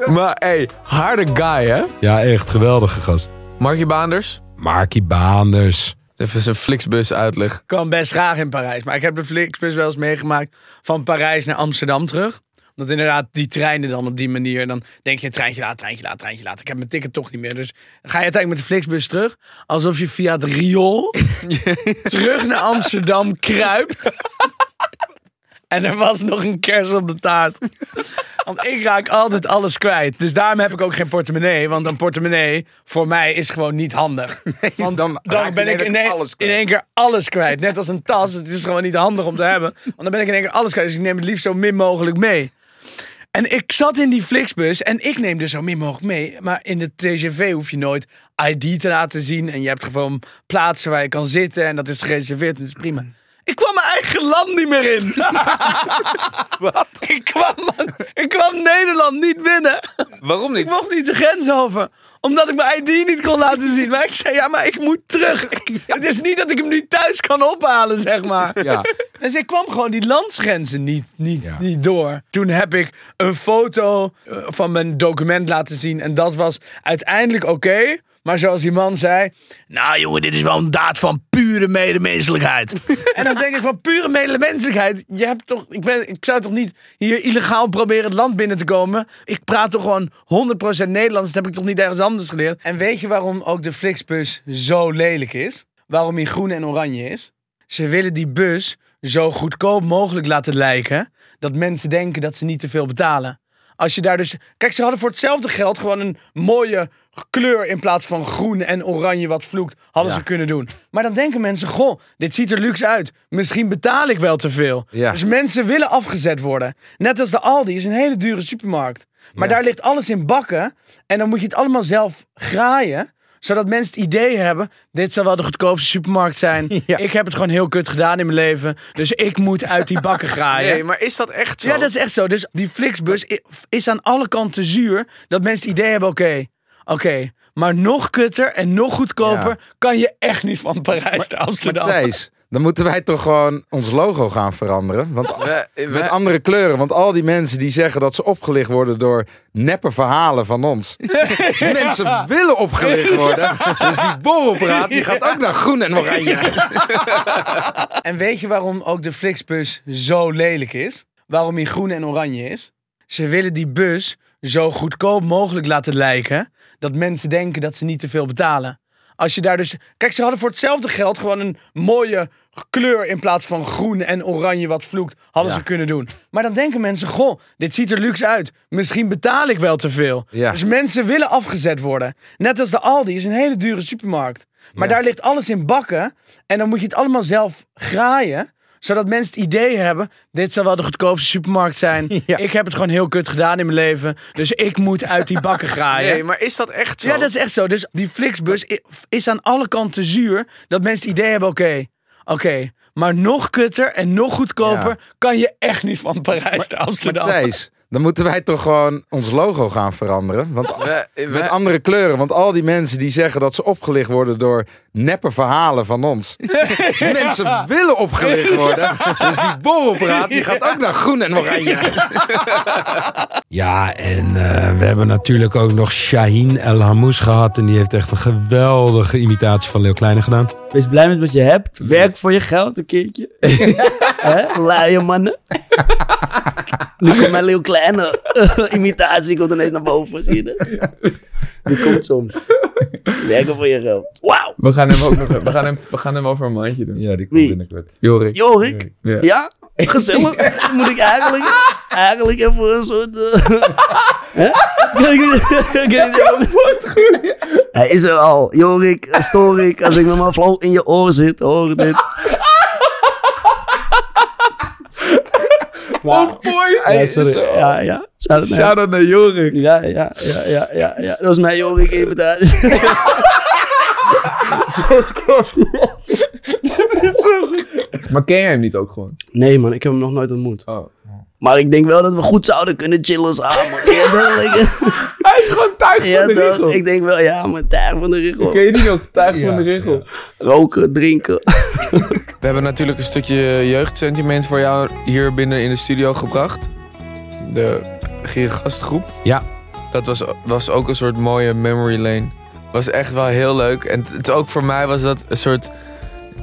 Maar hey, harde guy hè? Ja, echt geweldige gast. Markie Baanders? Markie Baanders. Even zijn Flixbus uitleg. Ik kwam best graag in Parijs. Maar ik heb de Flixbus wel eens meegemaakt van Parijs naar Amsterdam terug. Omdat inderdaad die treinen dan op die manier. Dan denk je treintje laat, treintje laat, treintje laat. Ik heb mijn ticket toch niet meer. Dus ga je uiteindelijk met de Flixbus terug. Alsof je via het riool terug naar Amsterdam kruipt. En er was nog een kers op de taart. Want ik raak altijd alles kwijt. Dus daarom heb ik ook geen portemonnee. Want een portemonnee voor mij is gewoon niet handig. Want dan, je ben ik in, één- in één keer alles kwijt. Net als een tas. Het is gewoon niet handig om te hebben. Want dan ben ik in één keer alles kwijt. Dus ik neem het liefst zo min mogelijk mee. En ik zat in die Flixbus en ik neem er zo min mogelijk mee. Maar in de TGV hoef je nooit ID te laten zien. En je hebt gewoon plaatsen waar je kan zitten. En dat is gereserveerd en dat is prima. Ik kwam mijn eigen land niet meer in. Wat? Ik kwam, ik kwam Nederland niet binnen. Waarom niet? Ik mocht niet de grens over. Omdat ik mijn ID niet kon laten zien. Maar ik zei, ja, maar ik moet terug. Het is niet dat ik hem nu thuis kan ophalen, zeg maar. Ja. Dus ik kwam gewoon die landsgrenzen niet, niet, niet door. Toen heb ik een foto eh, van mijn document laten zien. En dat was uiteindelijk oké. Maar zoals die man zei... Nou jongen, dit is wel een daad van pure medemenselijkheid. en dan denk ik van pure medemenselijkheid. Je hebt toch, ik, ben, ik zou toch niet hier illegaal proberen het land binnen te komen. Ik praat toch gewoon 100% Nederlands. Dat heb ik toch niet ergens anders geleerd. En weet je waarom ook de Flixbus zo lelijk is? Waarom hij groen en oranje is? Ze willen die bus zo goedkoop mogelijk laten lijken. Dat mensen denken dat ze niet te veel betalen. Als je daar dus. Kijk, ze hadden voor hetzelfde geld gewoon een mooie kleur in plaats van groen en oranje wat vloekt, hadden Ja. ze kunnen doen. Maar dan denken mensen: Goh, dit ziet er luxe uit. Misschien betaal ik wel te veel. Ja. Dus mensen willen afgezet worden. Net als de Aldi is een hele dure supermarkt. Maar daar ligt alles in bakken. En dan moet je het allemaal zelf graaien zodat mensen het idee hebben, dit zal wel de goedkoopste supermarkt zijn. Ik heb het gewoon heel kut gedaan in mijn leven. Dus ik moet uit die bakken graaien. Nee, maar is dat echt zo? Ja, dat is echt zo. Dus die Flixbus is aan alle kanten zuur. Dat mensen het idee hebben, oké, oké. maar nog kutter en nog goedkoper Ja. kan je echt niet van Parijs naar Amsterdam. Matthijs, dan moeten wij toch gewoon ons logo gaan veranderen. Want, met andere kleuren. Want al die mensen die zeggen dat ze opgelicht worden door neppe verhalen van ons. mensen willen opgelicht worden. Dus die borrelpraat die gaat ook naar groen en oranje. En weet je waarom ook de Flixbus zo lelijk is? Waarom hij groen en oranje is? Ze willen die bus zo goedkoop mogelijk laten lijken. Dat mensen denken dat ze niet te veel betalen. Als je daar dus. Kijk, ze hadden voor hetzelfde geld gewoon een mooie kleur in plaats van groen en oranje wat vloekt, hadden Ja. ze kunnen doen. Maar dan denken mensen: Goh, dit ziet er luxe uit. Misschien betaal ik wel te veel. Ja. Dus mensen willen afgezet worden. Net als de Aldi is een hele dure supermarkt. Maar daar ligt alles in bakken. En dan moet je het allemaal zelf graaien zodat mensen het idee hebben, dit zal wel de goedkoopste supermarkt zijn. Ik heb het gewoon heel kut gedaan in mijn leven. Dus ik moet uit die bakken graaien. Nee, maar is dat echt zo? Ja, dat is echt zo. Dus die Flixbus is aan alle kanten zuur. Dat mensen het idee hebben, oké, oké. maar nog kutter en nog goedkoper Ja. kan je echt niet van Parijs naar Amsterdam. Matthijs, dan moeten wij toch gewoon ons logo gaan veranderen. Want, met andere kleuren. Want al die mensen die zeggen dat ze opgelicht worden door neppe verhalen van ons. mensen willen opgelicht worden. Dus die borrelpraat die gaat ook naar groen en oranje. Ja, en eh, we hebben natuurlijk ook nog Shaheen El Hamous gehad. En die heeft echt een geweldige imitatie van Leo Kleine gedaan. Wees blij met wat je hebt. Werk voor je geld een keertje. Hè? Luie mannen. nu komt mijn heel kleine imitatie komt ineens naar boven. Zie je dat? Die komt soms. Werken voor je geld. Wauw. We gaan hem ook nog, we gaan hem, we gaan hem over een maandje doen. Ja, die Wie? binnenkort. Jorik. Jorik? Ja. Ja? Gezellig. Moet ik eigenlijk, eigenlijk even een soort... eh, ik- Hij is er al. Jorik, eh, Storik, als ik met mijn flow in je oor zit, hoor dit. On point. Ja, sorry. Ja, ja. Shout-out naar- Jorik. Ja, ja, ja, ja, ja, ja. Dat was mijn Jorik imitatie. Zo komt hij. Maar ken jij hem niet ook gewoon? Nee man, ik heb hem nog nooit ontmoet. Oh. Maar ik denk wel dat we goed zouden kunnen chillen samen. Ja, dat, ik- Hij is gewoon tuig ja, van de regel. ik denk wel, ja, maar tuig van de regel. Ken je die ook? Tuig van de regel. Roken, drinken. We hebben natuurlijk een stukje jeugdsentiment voor jou hier binnen in de studio gebracht. De Giergastgroep. Ja. Dat was, was ook een soort mooie memory lane. Was echt wel heel leuk. En het, ook voor mij was dat een soort...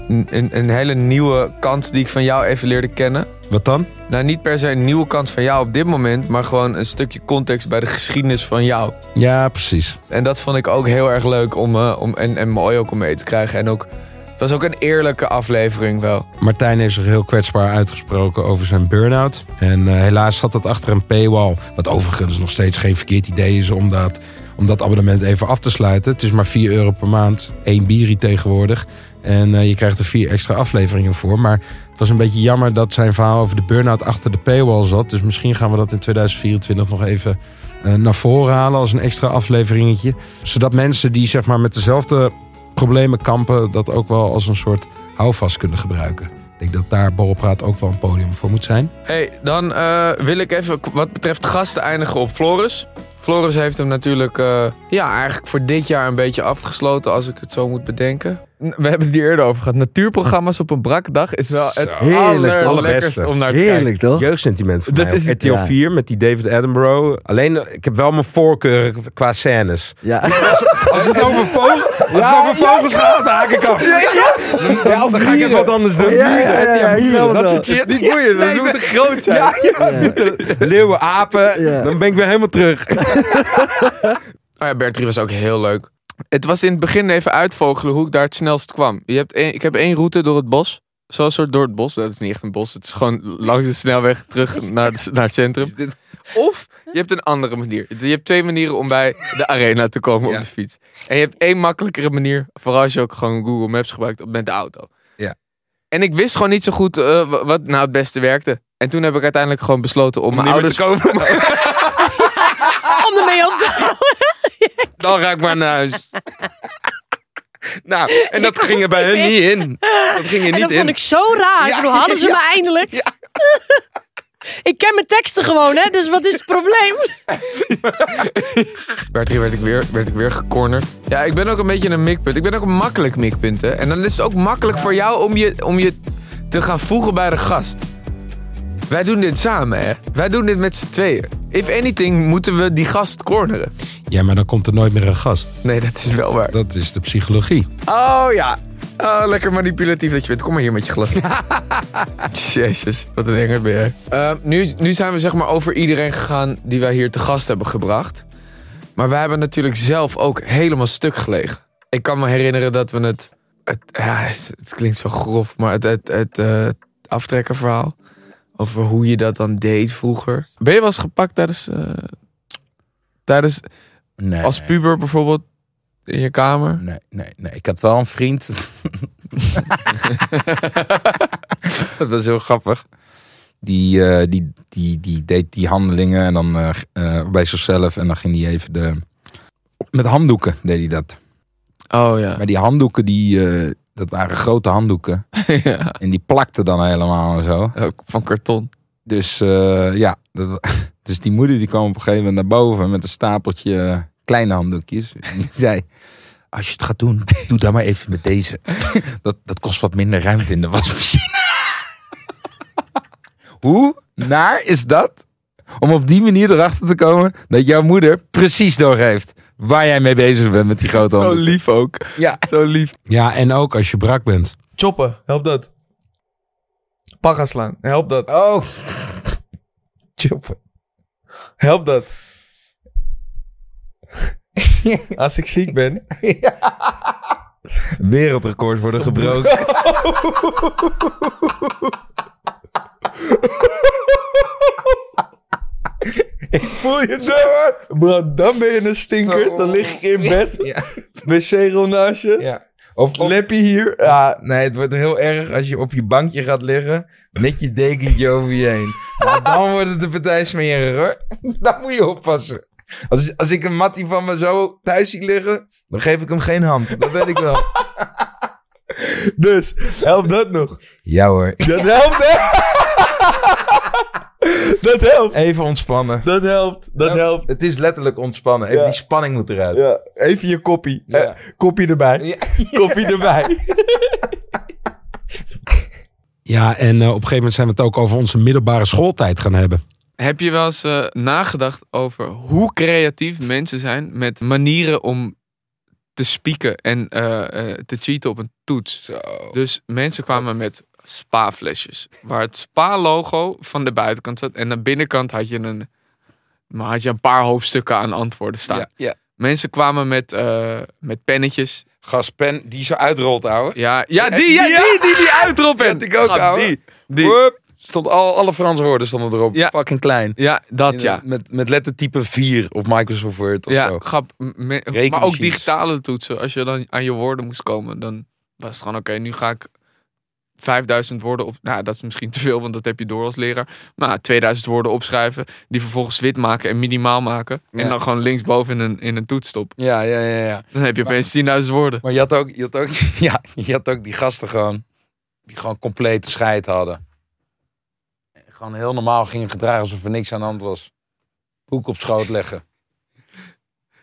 Een, een- een hele nieuwe kant die ik van jou even leerde kennen. Wat dan? Nou, niet per se een nieuwe kant van jou op dit moment... maar gewoon een stukje context bij de geschiedenis van jou. Ja, precies. En dat vond ik ook heel erg leuk om, eh, om, en, en mooi ook om mee te krijgen. En ook, het was ook een eerlijke aflevering wel. Martijn heeft zich heel kwetsbaar uitgesproken over zijn burn-out. En eh, helaas zat dat achter een paywall. Wat overigens nog steeds geen verkeerd idee is om dat, om dat abonnement even af te sluiten. Het is maar 4 euro per maand. één bierie tegenwoordig. En eh, je krijgt er vier extra afleveringen voor. Maar Het was een beetje jammer dat zijn verhaal over de burn-out achter de paywall zat. Dus misschien gaan we dat in 2024 nog even eh, naar voren halen als een extra afleveringetje. Zodat mensen die zeg maar met dezelfde problemen kampen... dat ook wel als een soort houvast kunnen gebruiken. Ik denk dat daar Borrelpraat ook wel een podium voor moet zijn. Hey, dan eh, wil ik even wat betreft gasten eindigen op Floris. Floris heeft hem natuurlijk eh, ja, eigenlijk voor dit jaar een beetje afgesloten, als ik het zo moet bedenken. We hebben het hier eerder over gehad. Natuurprogramma's op een brakdag is wel het allerlekkerst om naar te kijken. toch? Jeugdsentiment voor Dat mij. is- op RTL ja. 4 met die David Attenborough. Alleen, eh, ik heb wel mijn voorkeur qua scènes. Ja. Als, als het over, vogel, als het over vogels gaat, dan haak ik af. Dan, dan ga ik even wat anders doen. Ja, ja, ja, dat soort shit. Niet boeiend, dat moet te groot zijn. Leeuwen, apen, dan ben ik weer helemaal terug. Oh ja, Bertrie was ook heel leuk. Het was in het begin even uitvogelen hoe ik daar het snelst kwam. Je hebt ik heb één route door het bos. Zo'n soort door het bos. Dat is niet echt een bos. Het is gewoon langs de snelweg terug naar, de- naar het centrum. Of je hebt een andere manier. Je hebt twee manieren om bij de arena te komen op de fiets. En je hebt één makkelijkere manier. Vooral als je ook gewoon Google Maps gebruikt met de auto. Ja. En ik wist gewoon niet zo goed eh, wa- wat nou het beste werkte. En toen heb ik uiteindelijk gewoon besloten om, mijn niet meer ouders... te komen. Om ermee op te houden. Dan ga ik maar naar huis. Nou, en dat ging er bij hun niet in. Dat ging er niet dat in. vond ik zo raar. Ja, ik bedoel, hadden ze ja. me eindelijk? ik ken mijn teksten gewoon, hè? Dus wat is het probleem? Werd, werd, ik weer, werd ik weer gecornerd. Ja, ik ben ook een beetje een mikpunt. Ik ben ook een makkelijk mikpunt, hè. En dan is het ook makkelijk voor jou om je, om je te gaan voegen bij de gast. Wij doen dit samen, hè. Wij doen dit met z'n tweeën. If anything, moeten we die gast corneren. Ja, maar dan komt er nooit meer een gast. Nee, dat is wel waar. Dat is de psychologie. Oh ja. Oh, lekker manipulatief dat je bent. Kom maar hier met je glas. Jezus, wat een enger ben jij. Eh, nu, nu zijn we zeg maar over iedereen gegaan die wij hier te gast hebben gebracht. Maar wij hebben natuurlijk zelf ook helemaal stuk gelegen. Ik kan me herinneren dat we het... het ja, het, het klinkt zo grof, maar het, het, het eh, aftrekkerverhaal... Over hoe je dat dan deed vroeger. Ben je wel eens gepakt tijdens... eh, tijdens Nee, als puber bijvoorbeeld in je kamer? Nee, nee, nee. Ik had wel een vriend. dat was heel grappig. Die, eh, die, die, die deed die handelingen en dan eh, bij zichzelf. En dan ging hij even de... Met handdoeken deed hij dat. Oh ja. Maar die handdoeken, die, dat waren grote handdoeken. ja. En die plakten dan helemaal en zo. van karton. Dus eh, ja, dat, dus die moeder die kwam op een gegeven moment naar boven met een stapeltje eh, kleine handdoekjes. En die zei, als je het gaat doen, doe dan maar even met deze. Dat, dat kost wat minder ruimte in de wasmachine. Hoe naar is dat? Om op die manier erachter te komen dat jouw moeder precies doorgeeft waar jij mee bezig bent met die grote Zo handdoek. lief ook. Ja. Zo lief. Ja, en ook als je brak bent. Choppen, help dat. Paga slaan, help dat. Oh. Choppen. Help dat. Als ik ziek ben. Wereldrecord worden gebroken. Ik voel je zo hard. Bro, dan ben je een stinker. Dan lig ik in bed. Ja. Wc-rol naast je. Ja. Of, of Leppie hier. Ja. Nee, het wordt heel erg als je op je bankje gaat liggen met je dekentje over je heen. Maar dan wordt het de partij smerig hoor. Dan moet je oppassen. Als, als ik een mattie van me zo thuis zie liggen, dan geef ik hem geen hand. Dat weet ik wel. Dus, helpt dat nog? Ja hoor. Dat helpt, hè? Dat helpt. Even ontspannen. Dat helpt. Dat helpt. Het is letterlijk ontspannen. Even Ja. die spanning moet eruit. Ja, even je koppie. Ja. Eh, koppie erbij. Koppie erbij. Ja, en eh, op een gegeven moment zijn we het ook over onze middelbare schooltijd gaan hebben. Heb je wel eens eh, nagedacht over hoe creatief mensen zijn met manieren om te spieken en eh, eh, te cheaten op een toets? Dus mensen kwamen met spa-flesjes, waar het spa-logo van de buitenkant zat en aan de binnenkant had je een, maar had je een paar hoofdstukken aan antwoorden staan. Ja, ja. Mensen kwamen met, eh, met pennetjes. Gaspen die zo uitrolt, ouwe. Ja, ja, die, ja, die, die, die. Dat ik ook, ouwe. Die, die. Stond al, alle Franse woorden stonden erop. Ja. Fucking klein. Ja, dat In- ja. Met, met lettertype 4 op Microsoft Word of ja, zo. grap. Me- maar ook digitale toetsen. Als je dan aan je woorden moest komen, dan was het gewoon oké, nu ga ik 5000 woorden op. Nou, dat is misschien te veel, want dat heb je door als leraar. Maar 2000 woorden opschrijven, die vervolgens wit maken en minimaal maken. Ja. En dan gewoon linksboven in een, in een toets stoppen. Ja, ja, ja, ja. Dan heb je opeens 10.000 woorden. Maar je had, ook, je, had ook, ja, je had ook die gasten gewoon, die gewoon complete scheid hadden. En Gewoon heel normaal gingen gedragen alsof er niks aan de hand was. Boek op schoot leggen.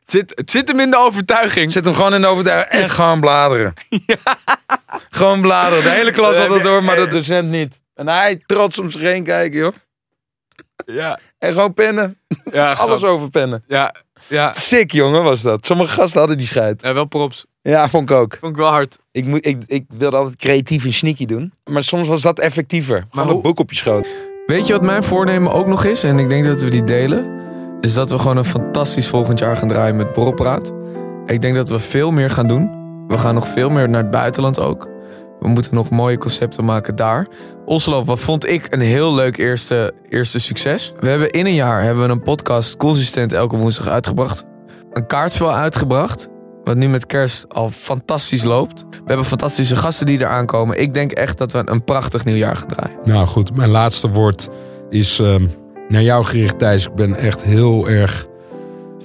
Het zit, het zit hem in de overtuiging. Zit hem gewoon in de overtuiging en gewoon bladeren. Gewoon bladeren. De hele klas had het door, maar de docent niet. En hij trots om zich heen kijken, joh. Ja. En gewoon pennen. Ja, Alles grap. over pennen. Ja, ja. Sick, jongen, was dat. Sommige gasten hadden die scheid. Ja, wel props. Ja, vond ik ook. Vond ik wel hard. Ik, moet, ik, ik wilde altijd creatief en sneaky doen. Maar soms was dat effectiever. Gewoon hoe- een boek op je schoot. Weet je wat mijn voornemen ook nog is? En ik denk dat we die delen. Is dat we gewoon een fantastisch volgend jaar gaan draaien met Borrelpraat. Ik denk dat we veel meer gaan doen. We gaan nog veel meer naar het buitenland ook. We moeten nog mooie concepten maken daar. Oslo, wat vond ik een heel leuk eerste, eerste succes. We hebben in een jaar hebben we een podcast consistent elke woensdag uitgebracht. Een kaartspel uitgebracht. Wat nu met kerst al fantastisch loopt. We hebben fantastische gasten die eraan komen. Ik denk echt dat we een prachtig nieuwjaar gaan draaien. Nou goed, mijn laatste woord is ehm, naar jou gericht, Thijs. Ik ben echt heel erg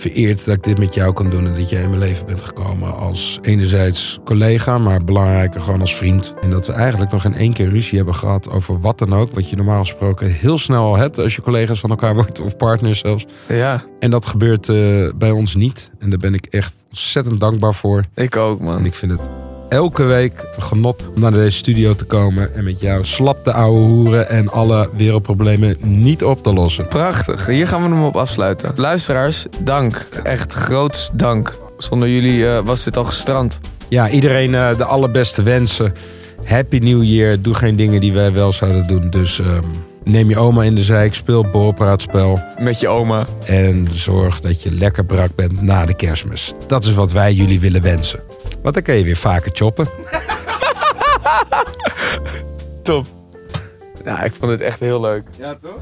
vereerd dat ik dit met jou kan doen. En dat jij in mijn leven bent gekomen als enerzijds collega, maar belangrijker gewoon als vriend. En dat we eigenlijk nog in één keer ruzie hebben gehad over wat dan ook. Wat je normaal gesproken heel snel al hebt als je collega's van elkaar wordt of partners zelfs. Ja. En dat gebeurt eh, bij ons niet. En daar ben ik echt ontzettend dankbaar voor. Ik ook, man. En ik vind het elke week een genot om naar deze studio te komen en met jou slap te ouwe hoeren en alle wereldproblemen niet op te lossen. Prachtig. Hier gaan we hem op afsluiten. Luisteraars, dank. Echt groots dank. Zonder jullie eh, was dit al gestrand. Ja, iedereen eh, de allerbeste wensen. Happy New Year. Doe geen dingen die wij wel zouden doen. Dus ehm, neem je oma in de zijk, speel borrelpraatspel. Met je oma. En zorg dat je lekker brak bent na de kerstmis. Dat is wat wij jullie willen wensen. Want dan kan je weer vaker choppen. Top. Ja, ik vond het echt heel leuk. Ja, toch?